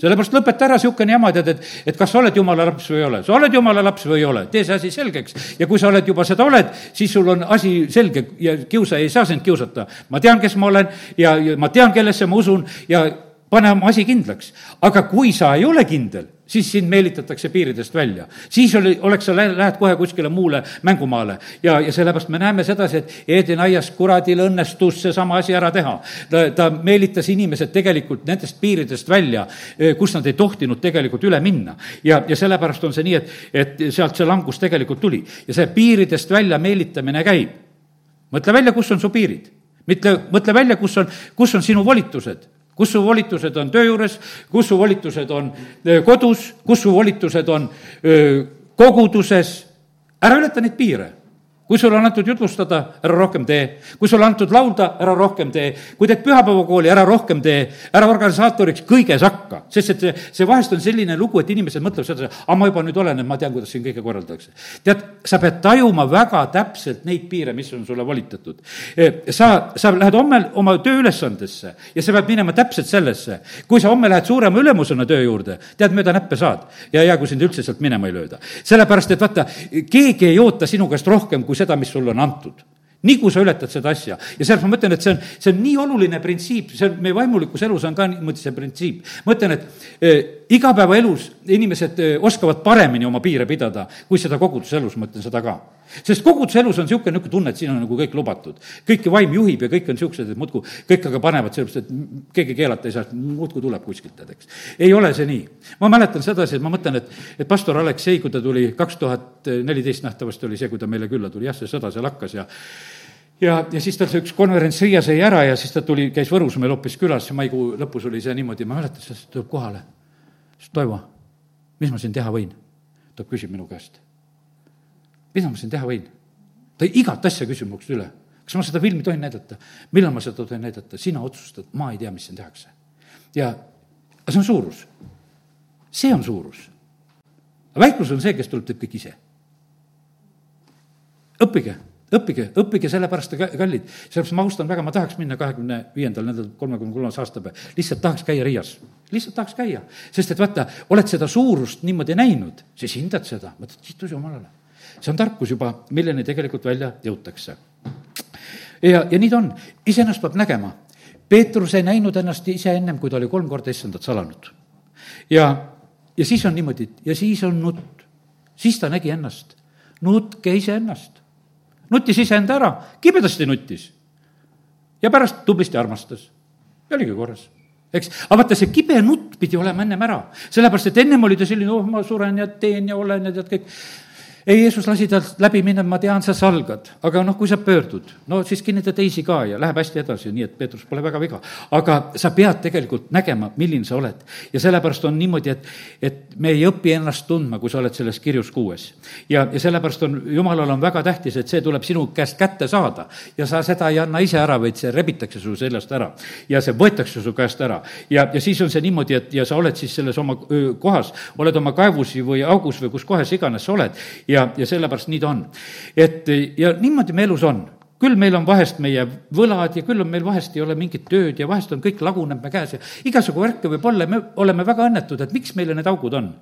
sellepärast lõpeta ära niisugune jama, tead, et, et kas sa oled jumala laps või ei ole. sa oled jumala laps või ei ole, tee see asi selgeks. ja kui sa oled juba seda oled, siis sul on asi selge ja kiusaja ei saa sind kiusata. ma tean, kes ma olen ja, ja ma tean, kellesse ma usun ja pane oma asi kindlaks. aga kui sa ei ole kindel, siis sind meelitatakse piiridest välja. siis oli, oleks sa, lähed kohe kuskile muule mängumaale ja, ja sellepärast me näeme sedasi, et Eedeni aias kuradil õnnestus seesama asi ära teha. ta, ta meelitas inimesed tegelikult nendest piiridest välja, eh, kus nad ei tohtinud tegelikult üle minna. ja, ja sellepärast on see nii, et, et sealt see langus tegelikult tuli ja see piiridest välja meelitamine käib. mõtle välja, kus on su piirid. mitte, mõtle välja, kus on, kus on sinu volitused kus su volitused on töö juures, kus su volitused on kodus, kus su volitused on koguduses, ära ületa neid piire kui sulle on antud jutlustada, ära rohkem tee. kui sulle antud laulda, ära rohkem tee. kui teed pühapäevakooli, ära rohkem tee. ära organisaatoriks kõiges hakka, sest et see, see vahest on selline lugu, et inimesed mõtlevad seda, aga ma juba nüüd olen, et ma tean, kuidas siin kõike korraldatakse. tead, sa pead tajuma väga täpselt neid piire, mis on sulle volitatud. E, sa, sa lähed homme oma tööülesandesse ja sa pead minema täpselt sellesse. kui sa homme lähed suurema ülemusena töö juurde, tead, mööda näppe saad ja hea, kui sind üldse sealt minema ei lööda. sellepärast, et vaata, keegi ei oota sinu käest rohkem kui seda, mis sulle on antud nii kui sa ületad seda asja ja sellepärast ma mõtlen, et see on, see on nii oluline printsiip, see on meie vaimulikus elus on ka niimoodi see printsiip. ma ütlen, et eh, igapäevaelus inimesed eh, oskavad paremini oma piire pidada, kui seda koguduselus, ma ütlen seda ka. Sest koguduselus on niisugune, niisugune tunne, et siin on nagu kõik lubatud. kõiki vaim juhib ja kõik on niisugused, et muudkui kõik aga panevad, sellepärast et keegi keelata ei saa, muudkui tuleb kuskilt, tead, eks. ei ole see nii. ma mäletan sedasi, et ma mõtlen, et, et pastor Aleksei, kui ta tuli, kaks tuhat neliteist nähtavasti oli see, kui ta meile külla tuli, jah, see sõda seal hakkas ja ja, ja siis tal see üks konverents Riias jäi ära ja siis ta tuli, käis Võrus meil hoopis külas, maikuu lõpus oli see niimoodi, ma mäletan, siis ta tuleb kohale. siis Toivo, mis ma siin teha võin? ta küsib minu käest. Mida ma siin teha võin? ta igat asja küsib käest üle. kas ma seda filmi tohin näidata? millal ma seda tohin näidata? sina otsustad, ma ei tea, mis siin tehakse. ja, aga see on suurus. see on suurus. väiklus on see, kes tuleb, teeb kõik ise. õppige õppige, õppige sellepärast, kallid, sellepärast ma austan väga, ma tahaks minna kahekümne viiendal nädalal, kolmekümne kolmas aastapäev, lihtsalt tahaks käia Riias. lihtsalt tahaks käia, sest et vaata, oled seda suurust niimoodi näinud, siis hindad seda, mõtled, kiitus Jumalale. See on tarkus juba, milleni tegelikult välja jõutakse. ja, ja nii ta on, iseennast peab nägema. Peetrus ei näinud ennast ise ennem, kui ta oli kolm korda issandat salanud. ja, ja siis on niimoodi, ja siis on nutt, siis ta nägi ennast, nutke iseennast. Nuttis iseenda ära, kibedasti nuttis. ja pärast tublisti armastas. Ja oligi korras. Eks, aga vaata, see kibe nutt pidi olema ennem ära, sellepärast et ennem oli ta selline, oh, ma suren ja teen ja olen ja tead kõik ei, Jeesus lasi tal läbi minna, ma tean, sa salgad, aga noh, kui sa pöördud, no siis kinnita teisi ka ja läheb hästi edasi, nii et Peetrus pole väga viga. aga sa pead tegelikult nägema, milline sa oled. ja sellepärast on niimoodi, et, et me ei õpi ennast tundma, kui sa oled selles kirjus kuues. ja, ja sellepärast on, jumalal on väga tähtis, et see tuleb sinu käest kätte saada. ja sa seda ei anna ise ära, vaid see rebitakse su seljast ära. ja see võetakse su käest ära. ja, ja siis on see niimoodi, et ja sa oled siis selles oma kohas, oled oma kaevusi või augus või kus kohas iganes sa oled ja ja, ja sellepärast nii ta on. et ja niimoodi me elus on. Küll meil on vahest meie võlad ja küll on meil vahest ei ole mingit tööd ja vahest on kõik laguneb me käes ja igasugu värke võib olla. Ja me oleme väga õnnetud, et miks meile need augud on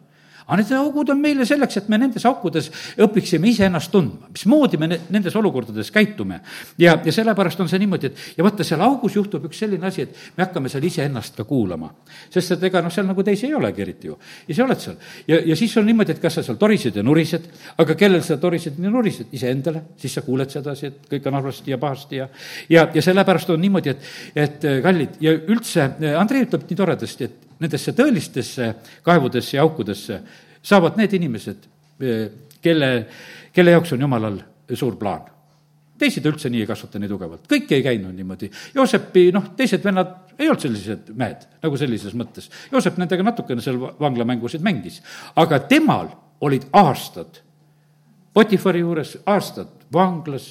aga need augud on meile selleks, et me nendes aukudes õpiksime iseennast tundma, mismoodi me nendes olukordades käitume. ja, ja sellepärast on see niimoodi, et ja vaata, seal augus juhtub üks selline asi, et me hakkame seal iseennast ka kuulama. sest et ega noh, seal nagu teisi ei olegi eriti ju. ise oled seal. ja, ja siis on niimoodi, et kas sa seal torised ja nurised, aga kellel sa torised ja nurised, iseendale, siis sa kuuled sedasi, et kõik on halvasti ja pahasti ja ja, ja sellepärast on niimoodi, et, et kallid ja üldse, Andrei ütleb nii toredasti, et nendesse tõelistesse kaevudesse ja aukudesse saavad need inimesed, eh, kelle, kelle jaoks on jumalal suur plaan. teised üldse nii ei kasvata nii tugevalt, kõik ei käinud niimoodi. Joosepi, noh, teised vennad ei olnud sellised mehed nagu sellises mõttes. Joosep nendega natukene seal vanglamängusid mängis, aga temal olid aastad Potifari juures, aastad vanglas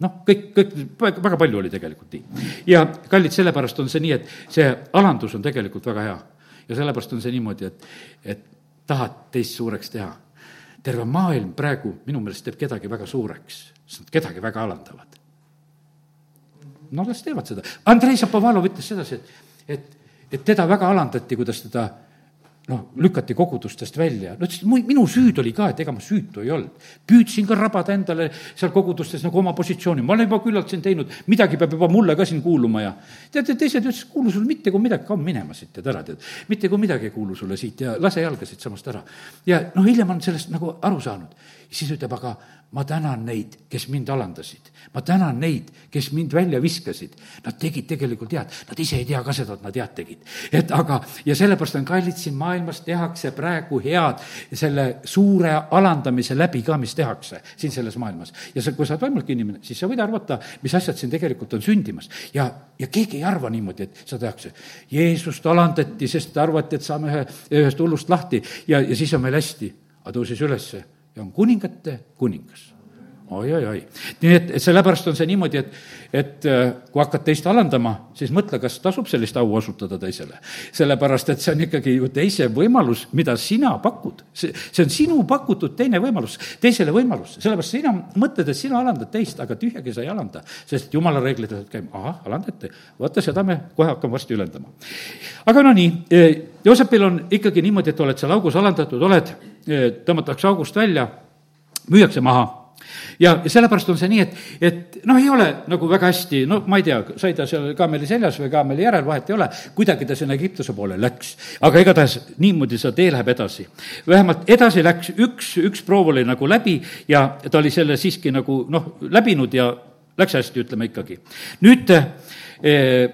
noh, kõik, kõik, väga palju oli tegelikult nii. ja kallid, sellepärast on see nii, et see alandus on tegelikult väga hea ja sellepärast on see niimoodi, et, et tahad teist suureks teha. terve maailm praegu minu meelest teeb kedagi väga suureks, sest nad kedagi väga alandavad. no las teevad seda. Andrei Zapovalov ütles sedasi, et, et, et teda väga alandati, kuidas teda noh, lükati kogudustest välja, no ütles, et minu süüd oli ka, et ega ma süütu ei olnud. püüdsin ka rabada endale seal kogudustes nagu oma positsiooni, ma olen juba küllalt siin teinud, midagi peab juba mulle ka siin kuuluma ja tead, teised ütlesid, kuulu sul mitte kui midagi, kaua minema siit, tead ära, tead. mitte kui midagi ei kuulu sulle siit ja lase jalga siit samast ära. ja noh, hiljem on sellest nagu aru saanud. siis ütleb, aga ma tänan neid, kes mind alandasid. ma tänan neid, kes mind välja viskasid. Nad tegid tegelikult head, nad ise ei tea ka seda, et nad head tegid. et aga, ja sellepärast on kallid, siin maailmas tehakse praegu head selle suure alandamise läbi ka, mis tehakse siin selles maailmas. ja sa, kui sa oled vaimulik inimene, siis sa võid arvata, mis asjad siin tegelikult on sündimas. ja, ja keegi ei arva niimoodi, et seda tehakse. Jeesust alandati, sest arvati, et saame ühe, ühest hullust lahti ja, ja siis on meil hästi. aga tõusis ülesse ja on kuningate kuningas. Oi-oi-oi. nii et, et sellepärast on see niimoodi, et, et äh, kui hakkad teist alandama, siis mõtle, kas tasub sellist au osutada teisele. sellepärast, et see on ikkagi ju teise võimalus, mida sina pakud. see, see on sinu pakutud teine võimalus, teisele võimalus, sellepärast sina mõtled, et sina alandad teist, aga tühjagi sa ei alanda. sest jumala reeglid ütlevad käima, ahah, alandate, vaata seda me kohe hakkame varsti ülendama. aga no nii, eh, Joosepil on ikkagi niimoodi, et oled seal augus alandatud, oled, eh, tõmmatakse august välja, müüakse maha ja sellepärast on see nii, et, et noh, ei ole nagu väga hästi, no ma ei tea, sai ta seal kaameli seljas või kaameli järel, vahet ei ole, kuidagi ta sinna Egiptuse poole läks. aga igatahes niimoodi see tee läheb edasi. vähemalt edasi läks, üks, üks proov oli nagu läbi ja ta oli selle siiski nagu noh, läbinud ja läks hästi, ütleme ikkagi. nüüd, eh,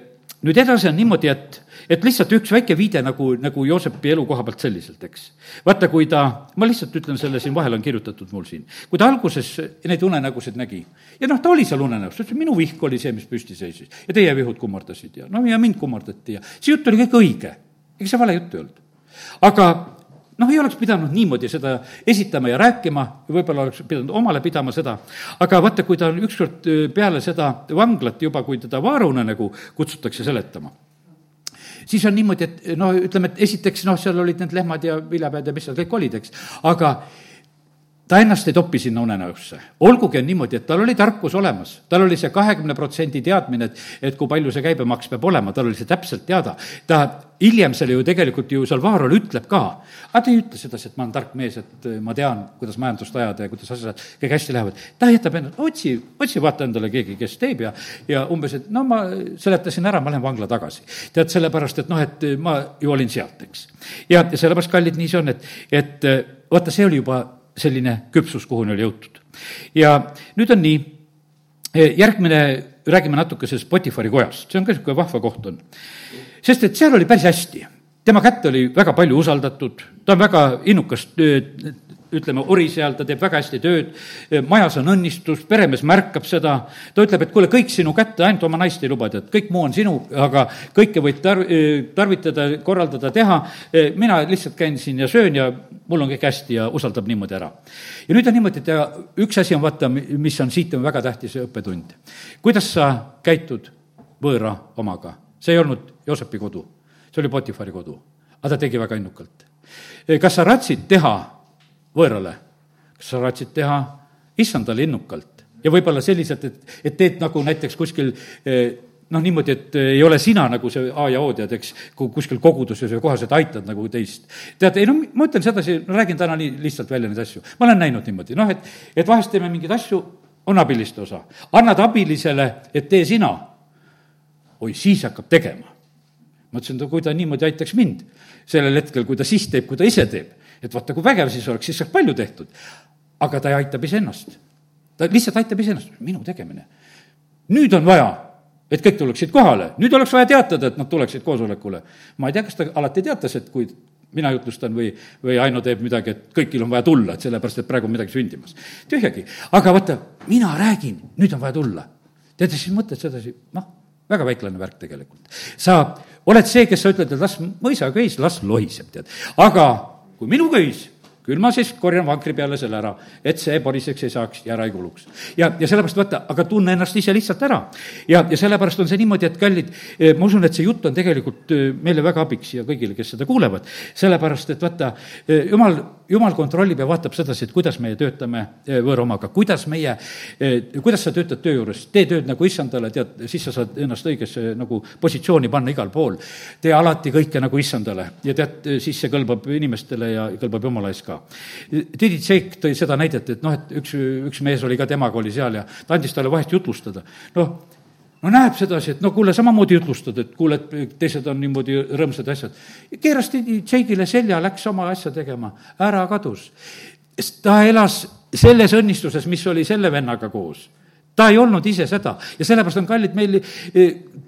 nüüd edasi on niimoodi, et et lihtsalt üks väike viide nagu, nagu Joosepi elu koha pealt selliselt, eks. vaata, kui ta, ma lihtsalt ütlen selle siin, vahel on kirjutatud mul siin, kui ta alguses neid unenägusid nägi ja noh, ta oli seal unenäos, ta ütles, minu vihk oli see, mis püsti seisis ja teie vihud kummardasid ja no ja mind kummardati ja see jutt oli kõik õige. ega see vale jutt ei olnud. aga noh, ei oleks pidanud niimoodi seda esitama ja rääkima, võib-olla oleks pidanud omale pidama seda, aga vaata, kui ta on ükskord peale seda vanglat juba, kui teda vaarunenägu kutsutakse seletama siis on niimoodi, et no ütleme, et esiteks noh, seal olid need lehmad ja viljapead ja mis seal kõik olid, eks, aga ta ennast ei topi sinna unenäosse. olgugi on niimoodi, et tal oli tarkus olemas, tal oli see kahekümne protsendi teadmine, et, et kui palju see käibemaks peab olema, tal oli see täpselt teada. ta hiljem selle ju tegelikult ju seal Vaarol ütleb ka, aga ta ei ütle sedasi, et ma olen tark mees, et ma tean, kuidas majandust ajada ja kuidas asjad kõik hästi lähevad. ta jätab ennast, otsi, otsi vaata endale keegi, kes teeb ja, ja umbes, et no ma seletasin ära, ma lähen vangla tagasi. tead, sellepärast, et noh, et ma ju olin sealt, eks. ja, ja sellepärast, kallid, nii see on, et, et vaata, see oli juba selline küpsus, kuhuni oli jõutud. ja nüüd on nii, järgmine, räägime natukese Spotify kojast, see on ka niisugune vahva koht on. sest et seal oli päris hästi, tema kätte oli väga palju usaldatud, ta on väga innukas ütleme, ori seal, ta teeb väga hästi tööd, majas on õnnistus, peremees märkab seda, ta ütleb, et kuule, kõik sinu kätte, ainult oma naist ei luba, tead, kõik muu on sinu, aga kõike võid tar-, tarvitada, korraldada, teha, mina lihtsalt käin siin ja söön ja mul on kõik hästi ja usaldab niimoodi ära. ja nüüd on niimoodi, et ja üks asi on vaata, mis on siit, on väga tähtis õppetund. kuidas sa käitud võõra omaga? see ei olnud Joosepi kodu, see oli Potifari kodu, aga ta tegi väga innukalt. kas sa ratsid teha võõrale. kas sa raatsid teha issandale innukalt ja võib-olla selliselt, et, et teed nagu näiteks kuskil eh, noh, niimoodi, et ei ole sina nagu see A ja O, tead, eks, kuskil koguduses või kohas, et aitad nagu teist. tead, ei no ma ütlen sedasi, räägin täna nii lihtsalt välja neid asju. ma olen näinud niimoodi, noh, et, et vahest teeme mingeid asju, on abiliste osa. annad abilisele, et tee sina. oi, siis hakkab tegema. ma ütlesin, no kui ta niimoodi aitaks mind sellel hetkel, kui ta siis teeb, kui ta ise teeb et vaata, kui vägev siis oleks, siis saaks palju tehtud. aga ta aitab iseennast. ta lihtsalt aitab iseennast, minu tegemine. nüüd on vaja, et kõik tuleksid kohale, nüüd oleks vaja teatada, et nad tuleksid koosolekule. ma ei tea, kas ta alati teatas, et kui mina jutlustan või, või Aino teeb midagi, et kõigil on vaja tulla, et sellepärast, et praegu on midagi sündimas. tühjagi, aga vaata, mina räägin, nüüd on vaja tulla. tead, siis mõtled sedasi, noh, väga väiklane värk tegelikult. sa oled see, kes sa ütled, et las mõisa köis, las lohiseb, tead. aga kui minu köis küll ma siis korjan vankri peale selle ära, et see poriseks ei saaks ja ära ei kuluks. ja, ja sellepärast vaata, aga tunne ennast ise lihtsalt ära. ja, ja sellepärast on see niimoodi, et kallid, eh, ma usun, et see jutt on tegelikult eh, meile väga abiks ja kõigile, kes seda kuulevad. sellepärast, et vaata, eh, jumal, jumal kontrollib ja vaatab sedasi, et kuidas meie töötame võõromaga, kuidas meie, kuidas sa töötad töö juures, tee tööd nagu issandale, tead, siis sa saad ennast õigesse nagu positsiooni panna igal pool. tee alati kõike nagu issandale ja tead, siis see kõlbab inimestele ja kõlbab jumala ees ka ka. Didi Tšeik tõi seda näidet, et noh, et üks, üks mees oli ka, temaga oli seal ja ta andis talle vahest jutlustada. noh, no näeb sedasi, et no kuule, samamoodi jutlustad, et kuule, et teised on niimoodi rõõmsad asjad. keeras Didi Tšeigile selja, läks oma asja tegema, ära kadus. ta elas selles õnnistuses, mis oli selle vennaga koos ta ei olnud ise seda. Ja sellepärast on kallid meil, e,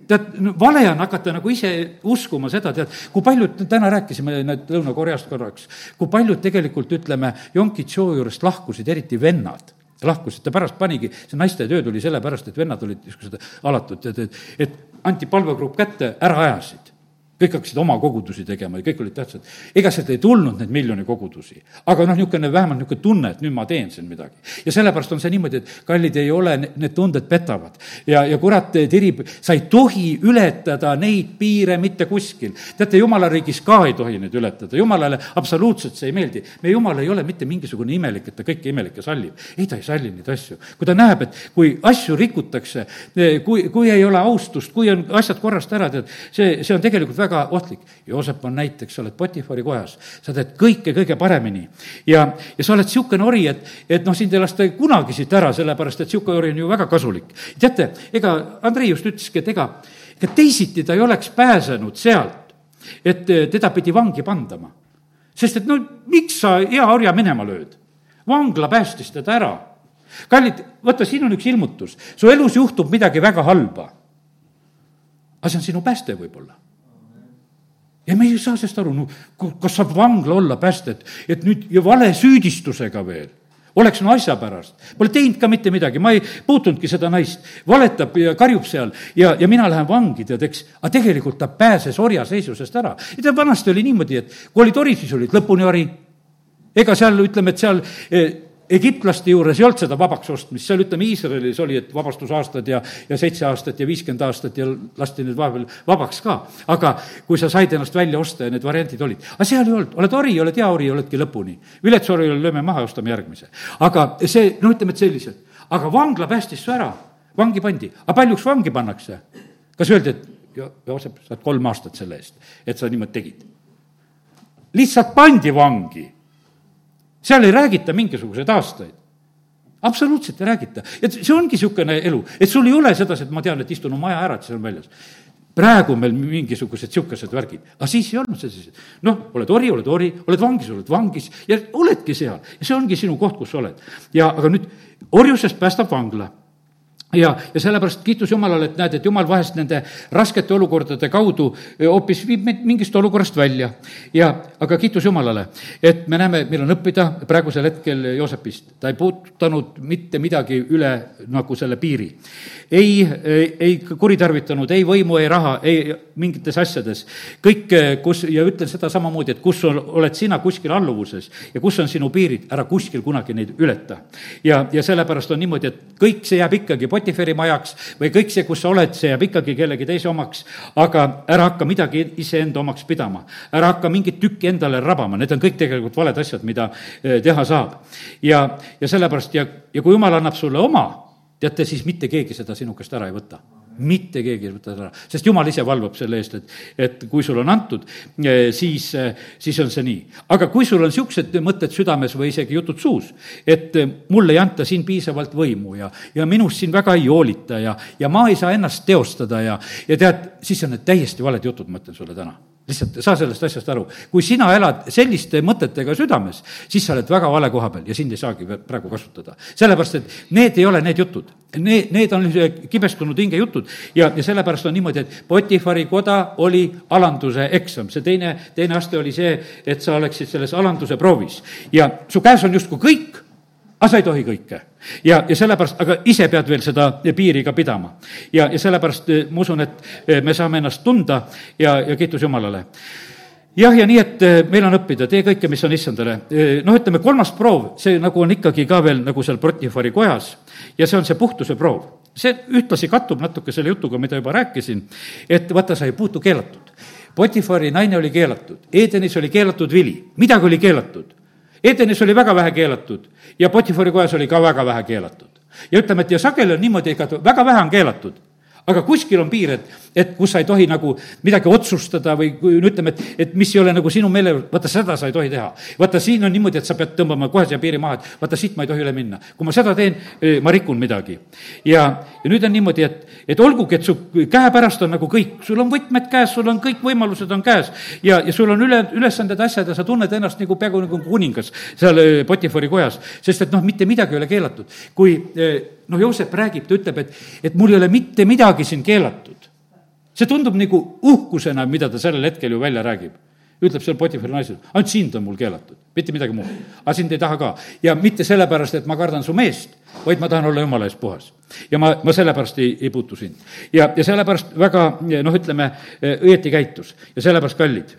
tead, vale on hakata nagu ise uskuma seda, tead, kui paljud, täna rääkisime need Lõuna-Koreast korraks, kui paljud tegelikult, ütleme, Yonkitšo juurest lahkusid, eriti vennad. Lahkusid, ta pärast panigi, see naiste töö tuli sellepärast, et vennad olid niisugused alatud, et, et, et anti palvegrupp kätte, ära ajasid kõik hakkasid oma kogudusi tegema ja kõik olid tähtsad. ega sealt ei tulnud neid miljoni kogudusi. aga noh, niisugune vähemalt niisugune tunne, et nüüd ma teen siin midagi. ja sellepärast on see niimoodi, et kallid ei ole, need tunded petavad. ja, ja kurat tirib, sa ei tohi ületada neid piire mitte kuskil. teate, jumala riigis ka ei tohi neid ületada, jumalale absoluutselt see ei meeldi. meie jumal ei ole mitte mingisugune imelik, et ta kõike imelikke sallib. ei, ta ei salli neid asju. kui ta näeb, et kui asju rikutakse, kui, kui ei ole austust, kui on asjad korrast ära, tead, see, see on tegelikult väga väga ohtlik. Joosep on näiteks, sa oled Potifari kojas, sa teed kõike kõige paremini. ja, ja sa oled niisugune ori, et, et noh, sind ei lasta kunagi siit ära, sellepärast et niisugune ori on ju väga kasulik. teate, ega Andrei just ütleski, et ega, ega teisiti ta ei oleks pääsenud sealt, et teda pidi vangi pandama. sest et no miks sa hea orja minema lööd? vangla päästis teda ära kallid, vaata, siin on üks ilmutus. su elus juhtub midagi väga halba. aga see on sinu pääste võib-olla ja me ei saa sellest aru, no kas saab vangla olla päästet, et nüüd ja valesüüdistusega veel oleks no asja pärast. Pole teinud ka mitte midagi, ma ei puutunudki seda naist, valetab ja karjub seal ja, ja mina lähen vangi, tead, eks. aga tegelikult ta pääses orjaseisusest ära. ja tead, vanasti oli niimoodi, et kui olid ori, siis olid lõpuni ori. ega seal, ütleme, et seal eh, egiptlaste juures ei olnud seda vabaks ostmist, seal ütleme, Iisraelis oli, et vabastusaastad ja, ja seitse aastat ja viiskümmend aastat ja lasti nüüd vahepeal vabaks ka. aga kui sa said ennast välja osta ja need variandid olid, aga seal ei olnud, oled ori, oled hea ori, oledki lõpuni. vilets ori lööme maha ostame järgmise. aga see, no ütleme, et selliselt. aga vangla päästis su ära, vangi pandi, aga paljuks vangi pannakse? kas öeldi, et Joosep, saad kolm aastat selle eest, et sa niimoodi tegid? lihtsalt pandi vangi seal ei räägita mingisuguseid aastaid absoluutselt ei räägita. et see ongi niisugune elu, et sul ei ole sedasi, et ma tean, et istun oma aja ära, et see on väljas. praegu on meil mingisugused niisugused värgid, aga siis ei olnud sellised. noh, oled ori, oled ori, oled vangis, oled vangis ja oledki seal ja see ongi sinu koht, kus sa oled. ja aga nüüd orjusest päästab vangla ja, ja sellepärast kiitus Jumalale, et näed, et Jumal vahest nende raskete olukordade kaudu hoopis viib meid mingist olukorrast välja. ja, aga kiitus Jumalale, et me näeme, meil on õppida praegusel hetkel Joosepist. ta ei puudutanud mitte midagi üle nagu selle piiri. ei, ei kuritarvitanud ei võimu, ei raha, ei mingites asjades. kõik, kus, ja ütlen seda samamoodi, et kus on, oled sina kuskil alluvuses ja kus on sinu piirid, ära kuskil kunagi neid ületa. ja, ja sellepärast on niimoodi, et kõik see jääb ikkagi Potiferi majaks või kõik see, kus sa oled, see jääb ikkagi kellegi teise omaks, aga ära hakka midagi iseenda omaks pidama. ära hakka mingit tükki endale rabama, need on kõik tegelikult valed asjad, mida eh, teha saab. ja, ja sellepärast ja, ja kui jumal annab sulle oma, teate, siis mitte keegi seda sinu käest ära ei võta mitte keegi ei võta ära, sest jumal ise valvab selle eest, et, et kui sul on antud, eh, siis, eh, siis on see nii. aga kui sul on niisugused mõtted südames või isegi jutud suus, et eh, mulle ei anta siin piisavalt võimu ja, ja minust siin väga ei hoolita ja, ja ma ei saa ennast teostada ja, ja tead, siis on need täiesti valed jutud, ma ütlen sulle täna lihtsalt saa sellest asjast aru. kui sina elad selliste mõtetega südames, siis sa oled väga vale koha peal ja sind ei saagi praegu kasutada. sellepärast, et need ei ole need jutud. Need, need on kibestunud hinge jutud ja, ja sellepärast on niimoodi, et Potifari koda oli alanduse eksam. see teine, teine aste oli see, et sa oleksid selles alanduse proovis. ja su käes on justkui kõik aga sa ei tohi kõike. ja, ja sellepärast, aga ise pead veel seda piiri ka pidama. ja, ja sellepärast eh, ma usun, et eh, me saame ennast tunda ja, ja kiitus Jumalale jah, ja nii, et eh, meil on õppida, tee kõike, mis on issandale. noh, ütleme kolmas proov, see nagu on ikkagi ka veel nagu seal Potifari kojas ja see on see puhtuse proov. see ühtlasi kattub natuke selle jutuga, mida juba rääkisin, et vaata, sa ei puutu keelatud. Potifari naine oli keelatud, Edenis oli keelatud vili, midagi oli keelatud Edenis oli väga vähe keelatud ja Potifari kojas oli ka väga vähe keelatud. ja ütleme, et ja sageli on niimoodi, ega väga vähe on keelatud aga kuskil on piir, et, et kus sa ei tohi nagu midagi otsustada või kui ütleme, et, et mis ei ole nagu sinu meele, vaata seda sa ei tohi teha. vaata, siin on niimoodi, et sa pead tõmbama kohe siia piiri maha, et vaata, siit ma ei tohi üle minna. kui ma seda teen, eh, ma rikun midagi. ja, ja nüüd on niimoodi, et, et olgugi, et su käepärast on nagu kõik, sul on võtmed käes, sul on kõik võimalused on käes ja, ja sul on üle, ülesanded, asjad ja sa tunned ennast nagu peaaegu nagu kuningas seal eh, Potifari kojas, sest et noh, mitte midagi ei ole keelatud. kui noh, Joosep räägib, ta ütleb, et, et mul ei ole mitte midagi siin keelatud. see tundub nagu uhkusena, mida ta sellel hetkel ju välja räägib. ütleb seal Potifari naisele, ainult sind on mul keelatud, mitte midagi muud. aga sind ei taha ka. ja mitte sellepärast, et ma kardan su meest, vaid ma tahan olla jumala eest puhas. ja ma, ma sellepärast ei, ei puutu sind. ja, ja sellepärast väga noh, ütleme, õieti käitus ja sellepärast kallid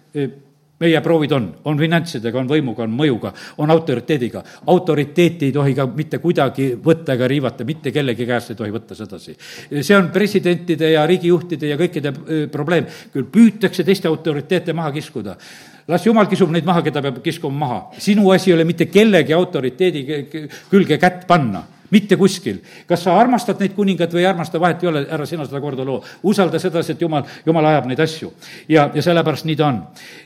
meie proovid on, on finantsidega, on võimuga, on mõjuga, on autoriteediga. autoriteeti ei tohi ka mitte kuidagi võtta ega riivata, mitte kellegi käest ei tohi võtta sedasi. see on presidentide ja riigijuhtide ja kõikide probleem, küll püütakse teiste autoriteete maha kiskuda las jumal kisub neid maha, keda peab kiskuma maha. sinu asi ei ole mitte kellegi autoriteedi külge kätt panna mitte kuskil. kas sa armastad neid kuningaid või ei armasta, vahet ei ole, ära sina seda korda loo. usalda sedasi, et jumal, jumal ajab neid asju. ja, ja sellepärast nii ta on.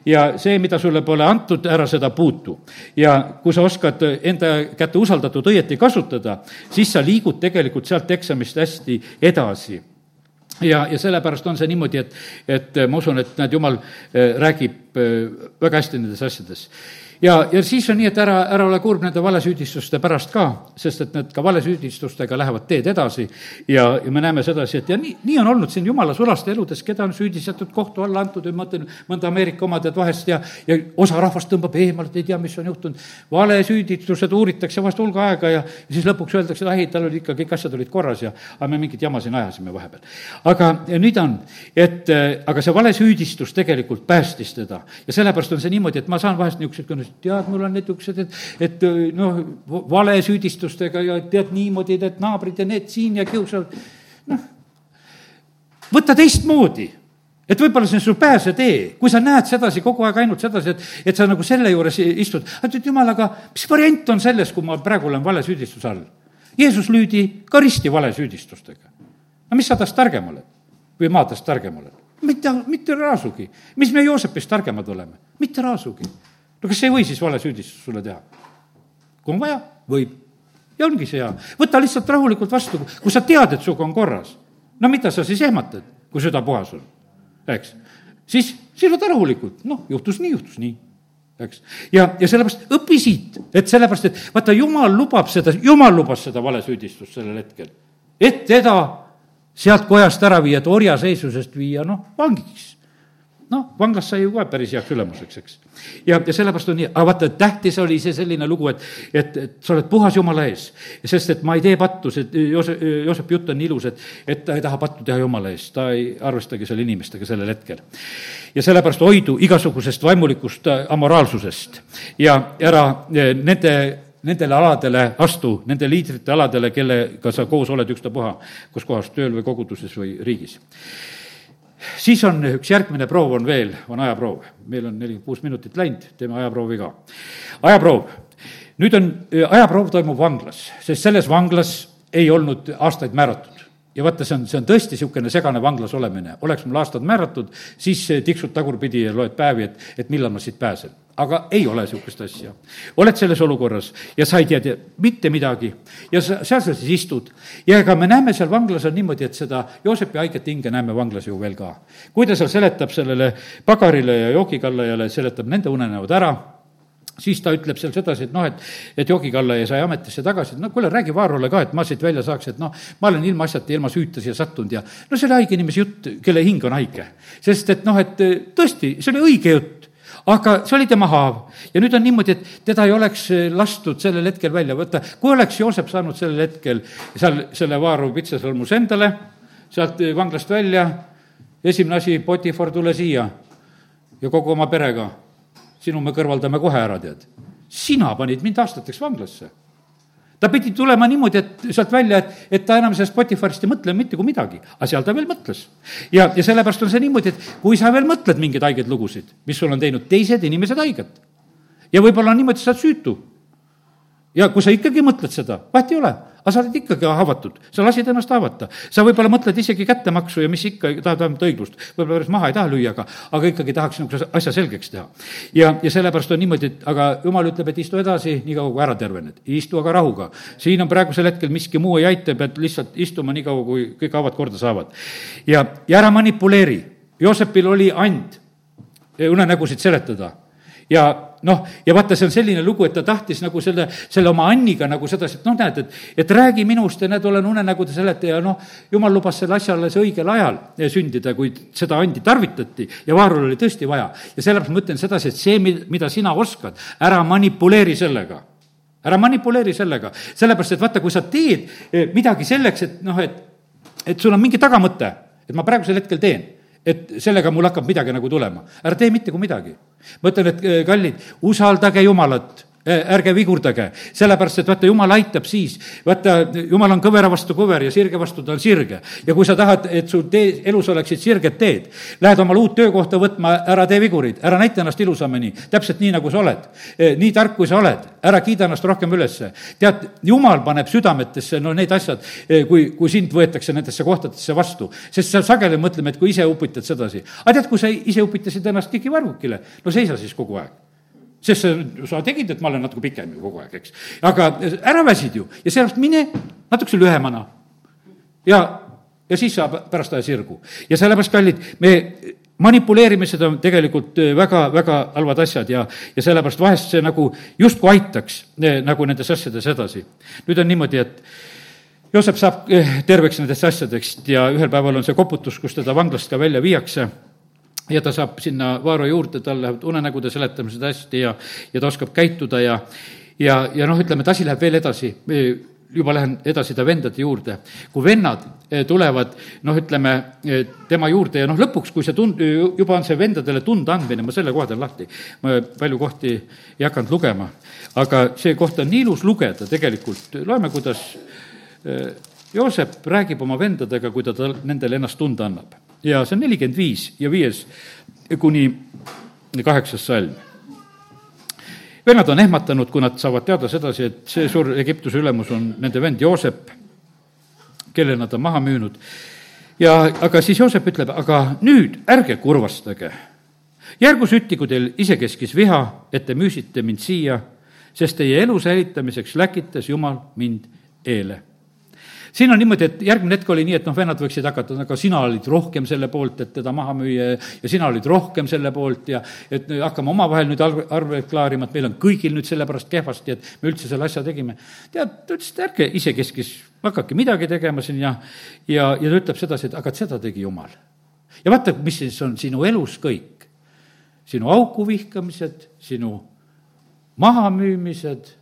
ja see, mida sulle pole antud, ära seda puutu. ja kui sa oskad enda kätte usaldatud õieti kasutada, siis sa liigud tegelikult sealt eksamist hästi edasi ja, ja sellepärast on see niimoodi, et, et ma usun, et näed, jumal eh, räägib eh, väga hästi nendes asjades ja, ja siis on nii, et ära, ära ole kurb nende valesüüdistuste pärast ka, sest et need ka valesüüdistustega lähevad teed edasi ja, ja me näeme sedasi, et ja nii, nii on olnud siin jumala sulaste eludes, keda on süüdistatud, kohtu alla antud ja ma mõtlen, mõnda Ameerika omad, et vahest ja, ja osa rahvast tõmbab eemalt, ei tea, mis on juhtunud. valesüüdistused uuritakse vahest hulga aega ja, ja siis lõpuks öeldakse, et ai, tal oli ikka, kõik asjad olid korras ja aga me mingit jama siin ajasime vahepeal. aga nüüd on, et aga see valesüüdistus tegelikult päästis teda ja sellepärast on see niimoodi, et ma saan vahest niisuguseid tead, mul on niisugused, et, et noh, valesüüdistustega ja tead niimoodi, et naabrid ja need siin ja kiusavad, noh, võta teistmoodi et võib-olla see on su pääsetee, kui sa näed sedasi kogu aeg ainult sedasi, et, et sa nagu selle juures istud, ütled jumal, aga mis variant on selles, kui ma praegu olen valesüüdistuse all? Jeesus lüüdi ka risti valesüüdistustega. no mis sa tast targem oled või ma tast targem olen? mitte, mitte raasugi. mis me Joosepist targemad oleme? mitte raasugi no kas ei või siis valesüüdistust sulle teha? kui on vaja, võib. ja ongi see hea. võta lihtsalt rahulikult vastu, kui sa tead, et sinuga on korras. no mida sa siis ehmatad, kui süda puhas on, eks? siis, võta rahulikult, noh, juhtus nii, juhtus nii eks. ja, ja sellepärast õpi siit, et sellepärast, et vaata, jumal lubab seda, jumal lubas seda valesüüdistust sellel hetkel. et teda sealt kojast ära viia, et orjaseisusest viia, noh, vangiks noh, vanglas sai ju ka päris heaks ülemuseks, eks. ja, ja sellepärast on nii, aga vaata, tähtis oli see selline lugu, et, et, et sa oled puhas Jumala ees. sest et ma ei tee pattu, see Joosep, Joosepi jutt on nii ilus, et, et ta ei taha pattu teha Jumala eest, ta ei arvestagi seal inimestega sellel hetkel. ja sellepärast hoidu igasugusest vaimulikust äh, amoraalsusest ja ära äh, nende nendele aladele astu, nende liidrite aladele, kellega sa koos oled ükstapuha, kus kohas tööl või koguduses või riigis siis on üks järgmine proov on veel, on ajaproov. meil on nelikümmend kuus minutit läinud, teeme ajaproovi ka. ajaproov. nüüd on, ajaproov toimub vanglas, sest selles vanglas ei olnud aastaid määratud ja vaata, see on, see on tõesti niisugune segane vanglas olemine. oleks mul aastad määratud, siis tiksud tagurpidi ja loed päevi, et, et millal ma siit pääsen. aga ei ole niisugust asja. oled selles olukorras ja sa ei tea mitte midagi ja sa, seal sa siis istud. ja ega me näeme seal vanglas on niimoodi, et seda Joosepi haiget hinge näeme vanglas ju veel ka. kui ta seal seletab sellele pagarile ja joogikallajale, seletab nende unenäod ära siis ta ütleb seal sedasi, et noh, et, et joogikallaja sai ametisse tagasi, et no kuule, räägi Vaarole ka, et ma siit välja saaks, et noh, ma olen ilmaasjata, ilma süüta siia sattunud ja no see oli haige inimese jutt, kelle hing on haige. sest et noh, et tõesti, see oli õige jutt, aga see oli tema haav. ja nüüd on niimoodi, et teda ei oleks lastud sellel hetkel välja võtta, kui oleks Joosep saanud sellel hetkel seal selle Vaaru pitsasõlmus endale, sealt vanglast välja, esimene asi, Potifar, tule siia ja kogu oma perega sinu me kõrvaldame kohe ära, tead. sina panid mind aastateks vanglasse. ta pidi tulema niimoodi, et sealt välja, et, et ta enam sellest Spotify'st ei mõtle mitte kui midagi, aga seal ta veel mõtles. ja, ja sellepärast on see niimoodi, et kui sa veel mõtled mingeid haigeid lugusid, mis sul on teinud teised inimesed haiget, ja võib-olla on niimoodi, sa oled süütu. ja kui sa ikkagi mõtled seda, vahet ei ole aga sa oled ikkagi haavatud, sa lasid ennast haavata. sa võib-olla mõtled isegi kättemaksu ja mis ikka, tahad vähemalt õiglust. võib-olla päris maha ei taha lüüa, aga, aga ikkagi tahaks niisuguse asja selgeks teha. ja, ja sellepärast on niimoodi, et aga jumal ütleb, et istu edasi, niikaua kui ära tervened. istu aga rahuga. siin on praegusel hetkel miski muu ei aita, pead lihtsalt istuma niikaua, kui kõik haavad korda saavad. ja, ja ära manipuleeri. Joosepil oli and unenägusid seletada ja noh, ja vaata, see on selline lugu, et ta tahtis nagu selle, selle oma Anniga nagu sedasi, et noh, näed, et, et räägi minust ja näed, olen unenägude seletaja, noh, jumal lubas selle asja alles õigel ajal sündida, kui seda andi tarvitati ja Vaarul oli tõesti vaja. ja sellepärast ma ütlen sedasi, et see, mida sina oskad, ära manipuleeri sellega ära manipuleeri sellega, sellepärast et vaata, kui sa teed eh, midagi selleks, et noh, et, et sul on mingi tagamõte, et ma praegusel hetkel teen et sellega mul hakkab midagi nagu tulema. ära tee mitte kui midagi. ma ütlen, et eh, kallid, usaldage Jumalat ärge vigurdage, sellepärast et vaata, jumal aitab siis, vaata, jumal on kõvera vastu kõver ja sirge vastu ta on sirge. ja kui sa tahad, et sul tee, elus oleksid sirged teed, lähed omale uut töökohta võtma, ära tee vigurid, ära näita ennast ilusamini, täpselt nii, nagu sa oled. Nii tark, kui sa oled, ära kiida ennast rohkem ülesse. tead, jumal paneb südametesse no need asjad, kui, kui sind võetakse nendesse kohtadesse vastu, sest sa sageli mõtleme, et kui ise upitad sedasi. aga tead, kui sa ise upitasid ennast kikivarvukile, no seisa siis kogu aeg sest sa, tegid, et ma olen natuke pikem ju kogu aeg, eks. aga ära väsid ju ja sellepärast mine natukese lühemana. ja, ja siis saab pärast aja sirgu. ja sellepärast, kallid, me manipuleerimised on tegelikult äh, väga, väga halvad asjad ja, ja sellepärast vahest see nagu justkui aitaks äh, nagu nendes asjades edasi. nüüd on niimoodi, et Joosep saab äh, terveks nendest asjadest ja ühel päeval on see koputus, kus teda vanglast ka välja viiakse ja ta saab sinna Vaaro juurde, tal lähevad unenägude seletamised hästi ja, ja ta oskab käituda ja, ja, ja noh, ütleme, et asi läheb veel edasi juba lähen edasi ta vendade juurde. kui vennad eh, tulevad, noh, ütleme, eh, tema juurde ja noh, lõpuks, kui see tund-, juba on see vendadele tunda andmine, ma selle koha teen lahti. ma palju kohti ei hakanud lugema, aga see koht on nii ilus lugeda tegelikult, loeme, kuidas eh, Joosep räägib oma vendadega, kui ta tal, nendele ennast tunda annab ja see on nelikümmend viis ja viies kuni kaheksas salm. vennad on ehmatanud, kui nad saavad teada sedasi, et see suur Egiptuse ülemus on nende vend Joosep, kelle nad on maha müünud. ja aga siis Joosep ütleb, aga nüüd ärge kurvastage. järgu süttigu teil isekeskis viha, et te müüsite mind siia, sest teie elu säilitamiseks läkitas Jumal mind eele siin on niimoodi, et järgmine hetk oli nii, et noh, vennad võiksid hakata, aga sina olid rohkem selle poolt, et teda maha müüa ja sina olid rohkem selle poolt ja et hakkame omavahel nüüd arve, arveid klaarima, et meil on kõigil nüüd sellepärast kehvasti, et me üldse selle asja tegime. tead, ta ütles, et ärge isekeskis hakake midagi tegema siin ja, ja, ja ta ütleb sedasi, et aga seda tegi Jumal. ja vaata, mis siis on sinu elus kõik. sinu auku vihkamised, sinu mahamüümised,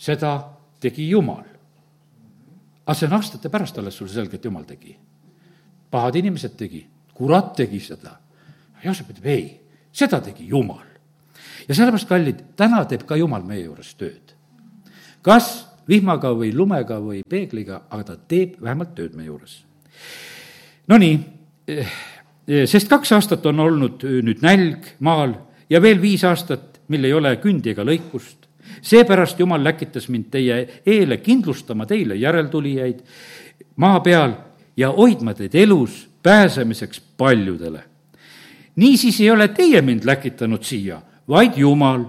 seda tegi Jumal aga see on aastate pärast alles sulle selge, et jumal tegi. pahad inimesed tegi, kurat tegi seda. Joosep ütleb ei, seda tegi jumal. ja sellepärast, kallid, täna teeb ka jumal meie juures tööd. kas vihmaga või lumega või peegliga, aga ta teeb vähemalt tööd meie juures. Nonii, eh, sest kaks aastat on olnud nüüd nälg maal ja veel viis aastat, mil ei ole kündi ega lõikust seepärast Jumal läkitas mind teie eele kindlustama teile järeltulijaid maa peal ja hoidma teid elus pääsemiseks paljudele. niisiis ei ole teie mind läkitanud siia, vaid Jumal.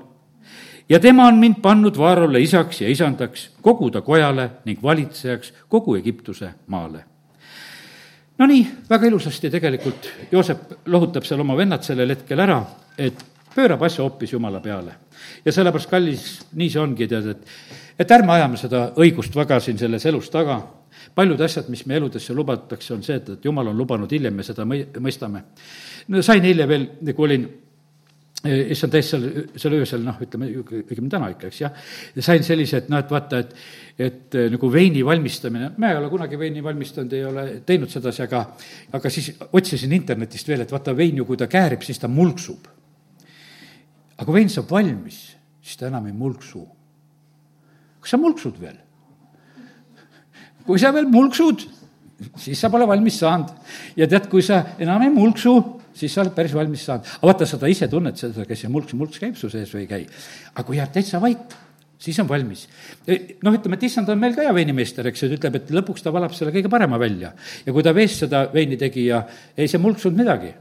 ja tema on mind pannud Vaarole isaks ja isandaks, kogu ta kojale ning valitsejaks kogu Egiptuse maale Nonii, väga ilusasti tegelikult Joosep lohutab seal oma vennad sellel hetkel ära, et pöörab asja hoopis Jumala peale. ja sellepärast, kallis, nii see ongi, tead, et, et ärme ajame seda õigust väga siin selles elus taga, paljud asjad, mis meie eludesse lubatakse, on see, et, et Jumal on lubanud, hiljem me seda mõi-, mõistame. no sain eile veel, kui olin eh, issand täis seal, seal öösel, noh, ütleme, õigemini täna ikka, eks jah, sain sellise, et noh, et vaata, et et eh, nagu veini valmistamine, ma ei ole kunagi veini valmistanud, ei ole teinud sedasi, aga aga siis otsisin internetist veel, et vaata, vein ju, kui ta käärib, siis ta mulksub aga kui vein saab valmis, siis ta enam ei mulksu. kas sa mulksud veel? kui sa veel mulksud, siis sa pole valmis saanud. ja tead, kui sa enam ei mulksu, siis sa oled päris valmis saanud. aga vaata, sa ise tunned seda, kas see mulks, mulks käib su sees või ei käi. aga kui jääb täitsa vait, siis on valmis. E, noh, ütleme, et issand on meil ka hea veinimeister, eks ju, ta ütleb, et lõpuks ta valab selle kõige parema välja. ja kui ta veest seda veini tegi ja ei see mulksunud midagi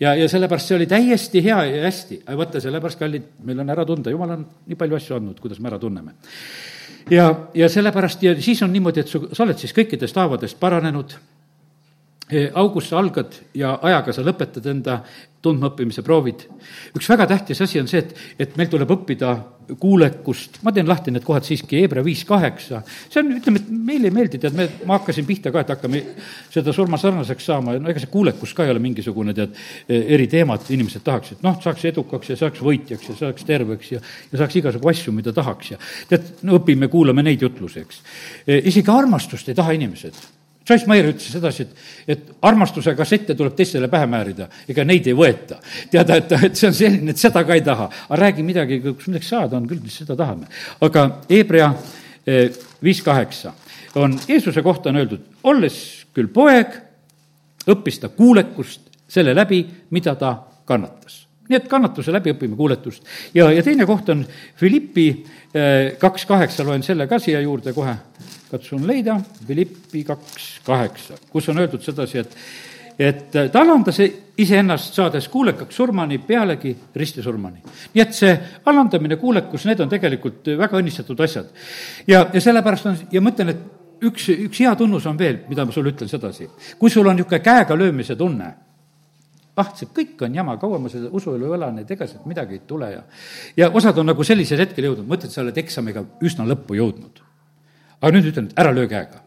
ja, ja sellepärast see oli täiesti hea ja hästi, aga vaata, sellepärast, kallid, meil on ära tunda, jumal on nii palju asju andnud, kuidas me ära tunneme. ja, ja sellepärast ja siis on niimoodi, et su, sa oled siis kõikidest haavadest paranenud august sa algad ja ajaga sa lõpetad enda tundmaõppimise proovid. üks väga tähtis asi on see, et, et meil tuleb õppida kuulekust, ma teen lahti need kohad siiski, Hebra viis kaheksa, see on, ütleme, et meile ei meeldi, tead, me, ma hakkasin pihta ka, et hakkame seda surmasarnaseks saama. Ja no ega see kuulekus ka ei ole mingisugune, tead, eriteema, et inimesed tahaksid, noh, saaks edukaks ja saaks võitjaks ja saaks terveks ja, ja saaks igasugu asju, mida tahaks ja tead, no õpime, kuulame neid jutlusi, eks. isegi armastust ei taha inimesed Joyce Meyer ütles sedasi, et, et armastuse kassette tuleb teistele pähe määrida, ega neid ei võeta. teada, et, et see on selline, et seda ka ei taha. aga räägi midagi, kus midagi saada on küll, mis seda tahame. aga Hebra eh, viis kaheksa on, Jeesuse kohta on öeldud, olles küll poeg, õppis ta kuulekust selle läbi, mida ta kannatas nii et kannatuse läbi õpime kuuletust. ja, ja teine koht on Philippi eh, kaks kaheksa, loen selle ka siia juurde kohe katsun leida, Philippi kaks kaheksa, kus on öeldud sedasi, et et ta alandas iseennast, saades kuulekaks surmani, pealegi ristisurmani. nii et see alandamine, kuulekus, need on tegelikult väga õnnistatud asjad. ja, ja sellepärast on, ja ma ütlen, et üks, üks hea tunnus on veel, mida ma sulle ütlen sedasi. kui sul on niisugune käega löömise tunne, ah, see kõik on jama, kaua ma seda usuelu elan, et ega sealt midagi ei tule ja ja osad on nagu sellisel hetkel jõudnud, mõtled, sa oled eksamiga üsna lõppu jõudnud aga nüüd ütlen, et ära löö käega,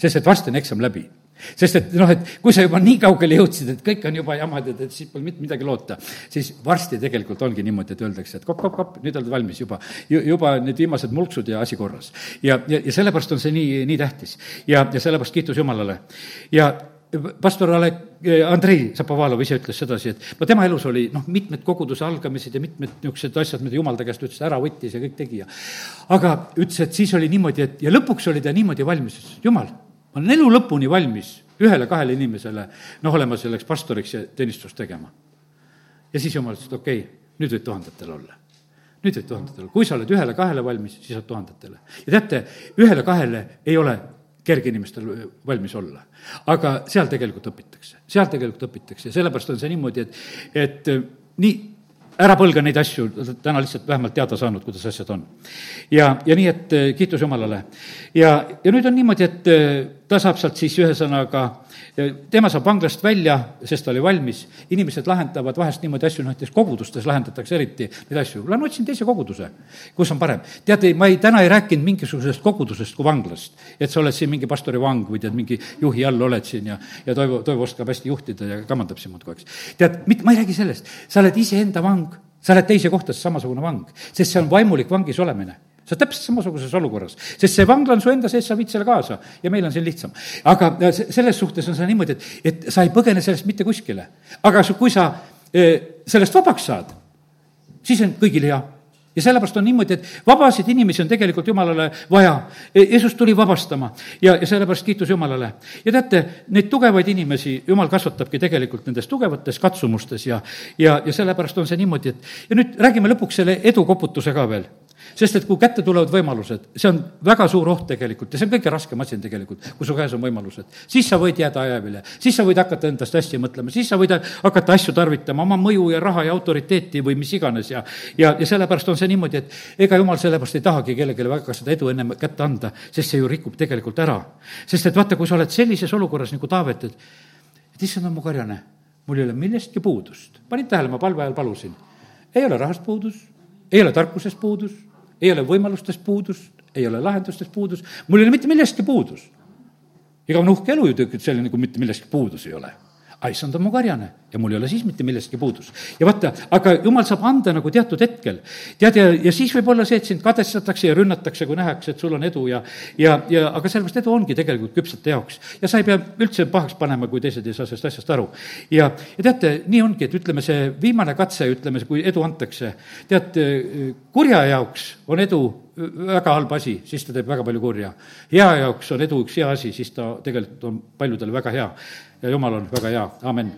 sest et varsti on eksam läbi sest et noh, et kui sa juba nii kaugele jõudsid, et kõik on juba jamad, et, et siis pole mitte midagi loota, siis varsti tegelikult ongi niimoodi, et öeldakse, et kopp-kopp-kopp, nüüd oled valmis juba. juba need viimased mulksud ja asi korras. ja, ja, ja sellepärast on see nii, nii tähtis. ja, ja sellepärast kiitus Jumalale. ja pastor Ale-, eh, Andrei Zapovalov ise ütles sedasi, et no tema elus oli noh, mitmed koguduse algamised ja mitmed niisugused asjad, mida jumal ta käest ütles, ära võttis ja kõik tegi ja aga ütles, et siis oli niimoodi, et ja lõpuks oli ta niimoodi valmis, ütles, et jumal, ma olen elu lõpuni valmis ühele-kahele inimesele noh, olema selleks pastoriks ja teenistust tegema. ja siis jumal ütles, et okei okay,, nüüd võid tuhandetel olla nüüd võid tuhandetel, kui sa oled ühele-kahele valmis, siis oled tuhandetele. ja teate, ühele-kahele ei ole kerge inimestel valmis olla. aga seal tegelikult õpitakse, seal tegelikult õpitakse ja sellepärast on see niimoodi, et, et äh, nii, ära põlga neid asju, täna lihtsalt vähemalt teada saanud, kuidas asjad on. ja, ja nii, et äh, kiitus Jumalale. ja, ja nüüd on niimoodi, et äh, ta saab sealt siis ühesõnaga tema saab vanglast välja, sest ta oli valmis, inimesed lahendavad vahest niimoodi asju, näiteks kogudustes lahendatakse eriti neid asju, lähen otsin teise koguduse, kus on parem. teate, ma ei, täna ei rääkinud mingisugusest kogudusest kui vanglast, et sa oled siin mingi pastori vang või tead, mingi juhi all oled siin ja, ja Toivo, Toivo oskab hästi juhtida ja kamandab sind muudkui, eks. tead, mit-, ma ei räägi sellest, sa oled iseenda vang, sa oled teise kohta samasugune vang, sest see on vaimulik vangis olemine sa oled täpselt samasuguses olukorras, sest see vangla on su enda sees, sa viid selle kaasa ja meil on siin lihtsam. aga äh, selles suhtes on see niimoodi, et, et sa ei põgene sellest mitte kuskile. aga kui sa äh, sellest vabaks saad, siis on kõigil hea ja sellepärast on niimoodi, et vabasid inimesi on tegelikult Jumalale vaja. E, Jeesus tuli vabastama ja, ja sellepärast kiitus Jumalale. ja teate, neid tugevaid inimesi Jumal kasvatabki tegelikult nendes tugevates katsumustes ja, ja, ja sellepärast on see niimoodi, et ja nüüd räägime lõpuks selle edukoputuse ka veel sest et kui kätte tulevad võimalused, see on väga suur oht tegelikult ja see on kõige raskem asi on tegelikult, kui su käes on võimalused. siis sa võid jääda ajavile, siis sa võid hakata endast hästi mõtlema, siis sa võid hakata asju tarvitama, oma mõju ja raha ja autoriteeti või mis iganes ja ja, ja sellepärast on see niimoodi, et ega jumal sellepärast ei tahagi kellelegi väga seda edu ennem kätte anda, sest see ju rikub tegelikult ära. sest et vaata, kui sa oled sellises olukorras nagu Taavet, et et issand on mu karjane, mul ei ole millestki puudust. panid tähele, ma palve ajal palusin. ei ole rahast puudus, ei ole tarkusest puudus ei ole võimalustest puudust, ei ole lahendustest puudus, mul ei ole mitte millestki puudus. ega on uhke elu ju tegelikult selline, kui mitte millestki puudus ei ole issand on mu karjane ja mul ei ole siis mitte millestki puudus. ja vaata, aga jumal saab anda nagu teatud hetkel. tead, ja, ja siis võib olla see, et sind kadestatakse ja rünnatakse, kui nähakse, et sul on edu ja, ja, ja aga sellepärast edu ongi tegelikult küpsete jaoks. ja sa ei pea üldse pahaks panema, kui teised ei saa sellest asjast aru. ja, ja teate, nii ongi, et ütleme, see viimane katse, ütleme, kui edu antakse, tead, kurja jaoks on edu väga halb asi, siis ta teeb väga palju kurja. hea jaoks on edu üks hea asi, siis ta tegelikult on paljudele väga hea ja jumal on väga hea, amin.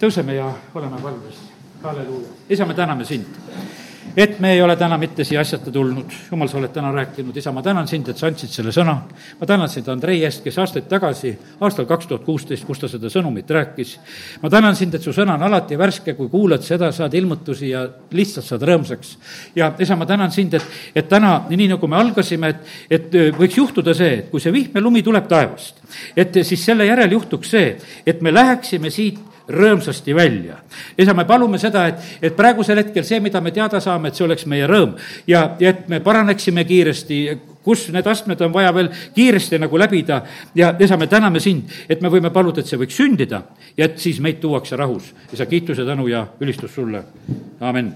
tõuseme ja oleme valmis, halleluuja. isa, me täname sind et me ei ole täna mitte siia asjata tulnud. jumal, sa oled täna rääkinud, isa, ma tänan sind, et sa andsid selle sõna. ma tänan sind Andrei eest, kes aastaid tagasi, aastal kaks tuhat kuusteist, kus ta seda sõnumit rääkis. ma tänan sind, et su sõna on alati värske, kui kuulad seda, saad ilmutusi ja lihtsalt saad rõõmsaks. ja isa, ma tänan sind, et, et täna, nii nagu me algasime, et, et võiks juhtuda see, et kui see vihm ja lumi tuleb taevast, et siis selle järel juhtuks see, et me läheksime siit rõõmsasti välja. isa, me palume seda, et, et praegusel hetkel see, mida me teada saame, et see oleks meie rõõm ja, ja et me paraneksime kiiresti, kus need astmed on vaja veel kiiresti nagu läbida ja isa, me täname sind, et me võime paluda, et see võiks sündida ja et siis meid tuuakse rahus. isa, kiitus ja tänu ja ülistus sulle, amin